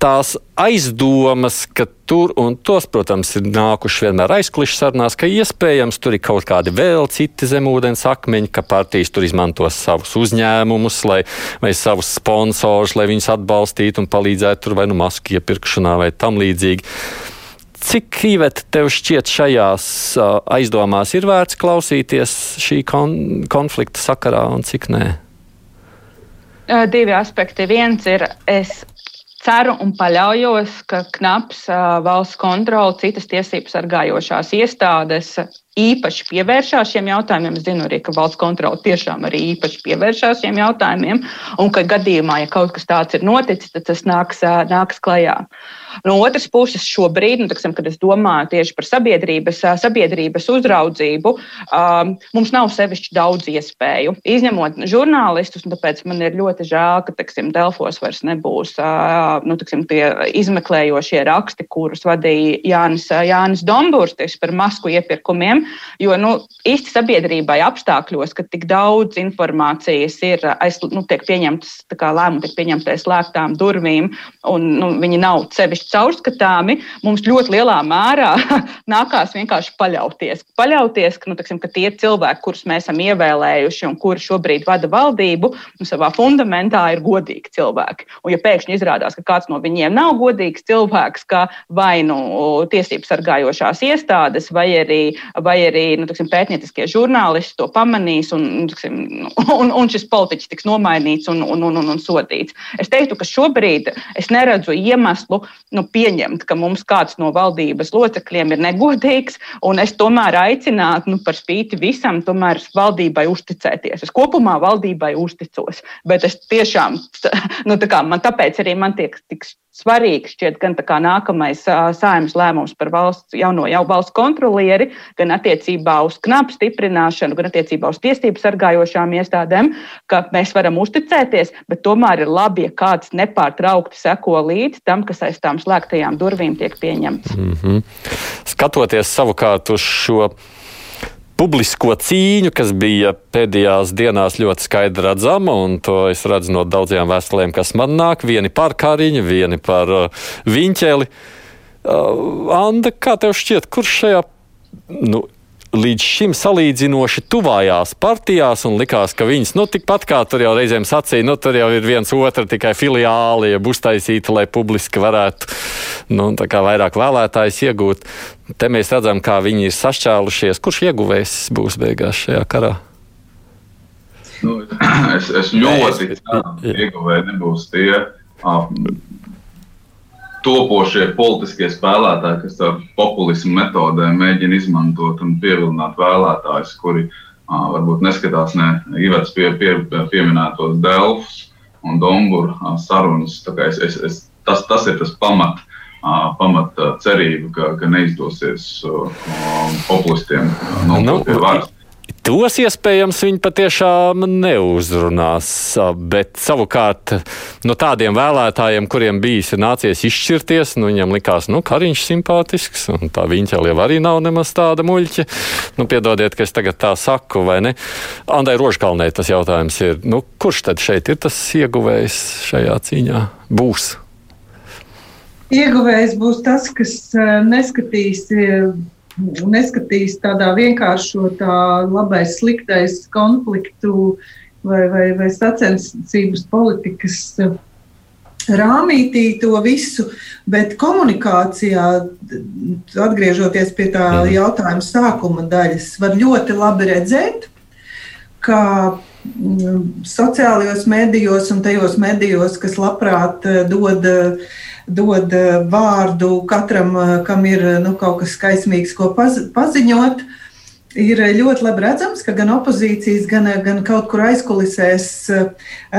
tās aizdomas, ka tur, un tos, protams, ir nākuši vienmēr aizklišas sarunās, ka iespējams tur ir kaut kādi vēl citi zemūdens akmeņi, ka partijas tur izmantos savus uzņēmumus lai, vai savus sponsorus, lai viņus atbalstītu un palīdzētu tur vai nu masku iepirkšanā vai tam līdzīgi. Cik īvet tev šķiet šajās uh, aizdomās ir vērts klausīties šī kon konflikta sakarā un cik nē? Divi aspekti. Viens ir, es Ceru un paļaujos, ka knaps valsts kontrole, citas tiesību sargājošās iestādes īpaši pievēršās šiem jautājumiem. Es zinu arī, ka valsts kontrole tiešām arī īpaši pievēršās šiem jautājumiem, un ka gadījumā, ja kaut kas tāds ir noticis, tad tas nāks, nāks klajā. No otras puses, šobrīd, nu, tiksim, kad es domāju tieši par sabiedrības, sabiedrības uzraudzību, um, mums nav sevišķi daudz iespēju. Izņemot žurnālistus, un tāpēc man ir ļoti žēl, ka tiksim, Delfos vairs nebūs uh, nu, tiksim, tie izmeklējošie raksti, kurus vadīja Jānis, Jānis Dombūrs tieši par masku iepirkumiem. Jo nu, īsti sabiedrībai apstākļos, ka tik daudz informācijas ir aiz, nu, pieņemtas, lēmumi tiek pieņemti aiz slēgtām durvīm, un nu, viņi nav sevišķi caurskatāmi, mums ļoti lielā mērā nākās vienkārši paļauties. Paļauties, ka, nu, tiksim, ka tie cilvēki, kurus mēs esam ievēlējuši un kuri šobrīd vada valdību, nu, savā fundamentā ir godīgi cilvēki. Un, ja pēkšņi izrādās, ka kāds no viņiem nav godīgs cilvēks, ka vai nu tiesību sargājošās iestādes, vai arī, vai arī nu, tiksim, pētnieciskie žurnālisti to pamanīs, un, nu, tiksim, un, un šis politiķis tiks nomainīts un, un, un, un, un sodīts. Es teiktu, ka šobrīd es neredzu iemeslu nu, pieņemt, ka mums kāds no valdības locekļiem ir negodīgs, un es tomēr aicinātu, nu, par spīti visam, tomēr valdībai uzticēties. Es kopumā valdībai uzticos, bet es tiešām, nu, tā kā man tāpēc arī man tiek tik svarīgs šķiet gan nākamais saimnes lēmums par valsts, jauno jau valsts kontrolieri, gan attiecībā uz knapu stiprināšanu, gan attiecībā uz tiesību sargājošām iestādēm, ka mēs varam uzticēties, bet tomēr ir labi, ja kāds nepārtraukti seko līdzi tam, kas aiz tām slēgtajām durvīm tiek pieņemts. Mm -hmm. Skatoties savukārt uz šo publisko cīņu, kas bija pēdējās dienās ļoti skaidri redzama, un to es redzu no daudziem vēstulēm, kas man nāk. Vieni par Kariņu, vieni par uh, Viņķeli. Uh, Anda, kā tev šķiet, kurš šajā nu, līdz šim salīdzinoši tuvājās partijās un likās, ka viņas, nu, tikpat kā tur jau reizēm sacīja, nu, tur jau ir viens otra tikai filiāli, ja būs taisīta, lai publiski varētu, nu, tā kā vairāk vēlētājs iegūt. Te mēs redzam, kā viņi ir sašķēlušies. Kurš ieguvējs būs beigās šajā karā? Nu, es, es ļoti ceru, ka ieguvēji nebūs tie. Topošie politiskie spēlētāji, kas ar populismu metodēm mēģina izmantot un pievilināt vēlētājus, kuri uh, varbūt neskatās ne Ivets pie, pie, pieminētos Delfus un Domburu uh, sarunas. Es, es, es, tas, tas ir tas pamat, uh, pamat cerība, ka, ka neizdosies uh, populistiem nokļūt nu, pie varas. Tos iespējams viņi patiešām neuzrunās, bet savukārt no tādiem vēlētājiem, kuriem bijis nācies izšķirties, nu, viņam likās, nu, Kariņš simpātisks, un tā viņa jau arī nav nemaz tāda muļķa. Nu, piedodiet, ka es tagad tā saku, vai ne? Andai Rožkalnē tas jautājums ir, nu, kurš tad šeit ir tas ieguvējs šajā cīņā? Būs. Ieguvējs būs tas, kas neskatīs neskatīs tādā vienkāršotā, labais, sliktais konfliktu vai, vai, vai sacensības politikas eh, rāmītī to visu, bet komunikācijā, atgriežoties pie tā jautājuma sākuma daļas, var ļoti labi redzēt, ka sociālajos medijos un tajos medijos, kas labprāt dod, dod vārdu katram, kam ir nu, kaut kas skaismīgs, ko paziņot. Ir ļoti labi redzams, ka gan opozīcijas, gan, gan kaut kur aizkulisēs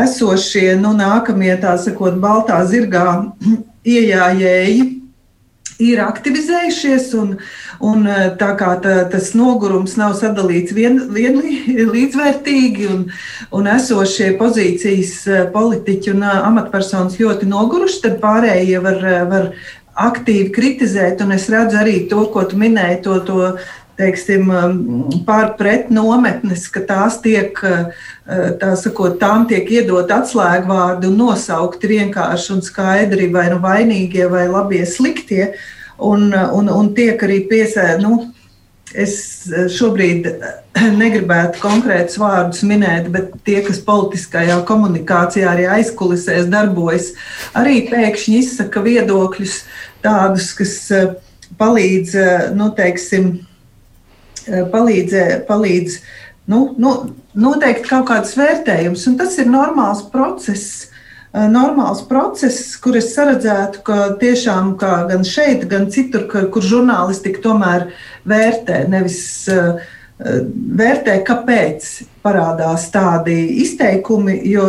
esošie, nu, nākamie, tā sakot, baltā zirgā iejājēji ir aktivizējušies, un, un eh, tā kā tā, tas nogurums nav sadalīts vien, vien līdzvērtīgi, un, un esošie pozīcijas eh, politiķi un eh, amatpersonas ļoti noguruši, tad pārējie var, var aktīvi kritizēt, un es redzu arī to, ko tu minēji, to, to teiksim, pārpret nometnes, ka tās tiek, tā sakot, tām tiek iedot atslēgvārdi un nosaukti vienkārši un skaidri vai nu vainīgie vai labie sliktie, un, un, un tiek arī piesē, nu, es šobrīd negribētu konkrētus vārdus minēt, bet tie, kas politiskajā komunikācijā arī aizkulisēs darbojas, arī pēkšņi izsaka viedokļus tādus, kas palīdz, nu, teiksim, Eh, palīdz, palīdz nu, nu, noteikt kaut kādus vērtējumus. Tas ir normāls process. Eh, normāls process, kur es redzētu, ka tiešām gan šeit, gan citur, ka, kur žurnālistika tomēr vērtē, nevis uh, vērtē, kāpēc parādās tādi izteikumi. Jo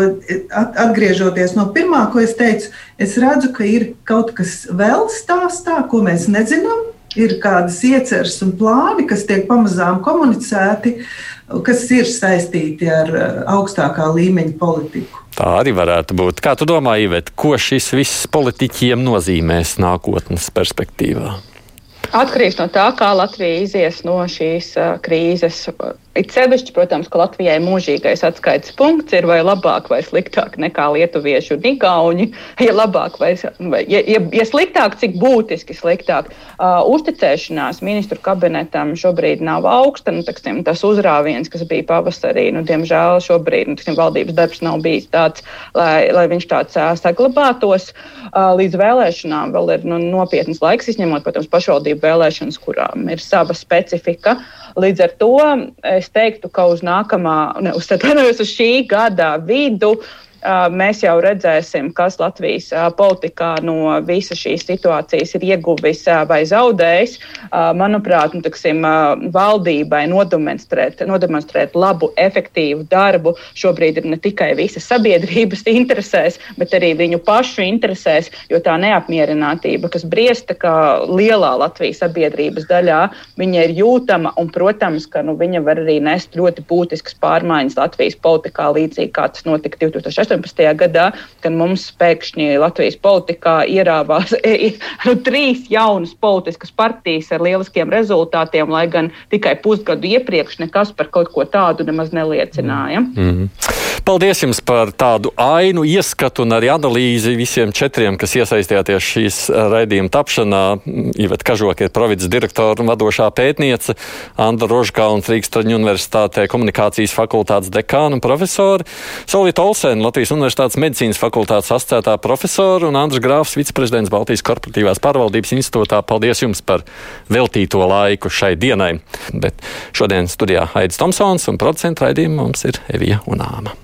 atgriežoties no pirmā, ko es teicu, es redzu, ka ir kaut kas vēl stāstā, ko mēs nezinām ir kādas ieceres un plāni, kas tiek pamazām komunicēti, kas ir saistīti ar eh, augstākā līmeņa politiku. Tā arī varētu būt. Kā tu domā, Ivet, ko šis viss politiķiem nozīmēs nākotnes perspektīvā? Atkarīgs no tā, kā Latvija izies no šīs uh, krīzes. It sevišķi, protams, ka Latvijai mūžīgais atskaites punkts ir vai labāk vai sliktāk nekā lietuvieši un igauņi. Ja labāk vai, vai ja, ja, ja sliktāk, cik būtiski sliktāk. Uh, uzticēšanās ministru kabinetam šobrīd nav augsta. Nu, teksim, tas uzrāviens, kas bija pavasarī, nu, diemžēl šobrīd nu, teksim, valdības darbs nav bijis tāds, lai, lai viņš tāds uh, saglabātos. Uh, līdz vēlēšanām vēl ir nu, nopietnas laiks, izņemot, protams, pašvaldību vēlēšanas, kurām ir sava specifika. Līdz ar to es teiktu, ka uz nākamā, ne, uz, uz šī gada vidu mēs jau redzēsim, kas Latvijas politikā no visas šīs situācijas ir ieguvis vai zaudējis. Manuprāt, nu, tiksim, valdībai nodemonstrēt, nodemonstrēt labu, efektīvu darbu šobrīd ir ne tikai visas sabiedrības interesēs, bet arī viņu pašu interesēs, jo tā neapmierinātība, kas briesta kā lielā Latvijas sabiedrības daļā, viņa ir jūtama un, protams, ka nu, viņa var arī nest ļoti būtiskas pārmaiņas Latvijas politikā, līdzīgi kā tas notika 2008. 18. gadā, kad mums pēkšņi Latvijas politikā ierāvās nu, trīs jaunas politiskas partijas ar lieliskiem rezultātiem, lai gan tikai pusgadu iepriekš nekas par kaut ko tādu nemaz neliecināja. Mm -hmm. Paldies jums par tādu ainu, ieskatu un arī analīzi visiem četriem, kas iesaistījāties šīs raidījuma tapšanā. Iveta Kažoka ir provinces direktora un vadošā pētniece, Anda Rožkalns Rīgstraņu universitātē komunikācijas fakultātes dekāna un profesori, Solita Olsen, Latvijas Latvijas Universitātes medicīnas fakultātes asociētā profesora un Andris Grāfs, viceprezidents Baltijas korporatīvās pārvaldības institūtā. Paldies jums par veltīto laiku šai dienai. Bet šodien studijā Haidis Tomsons un producenta raidījumā mums ir Evija Unāma.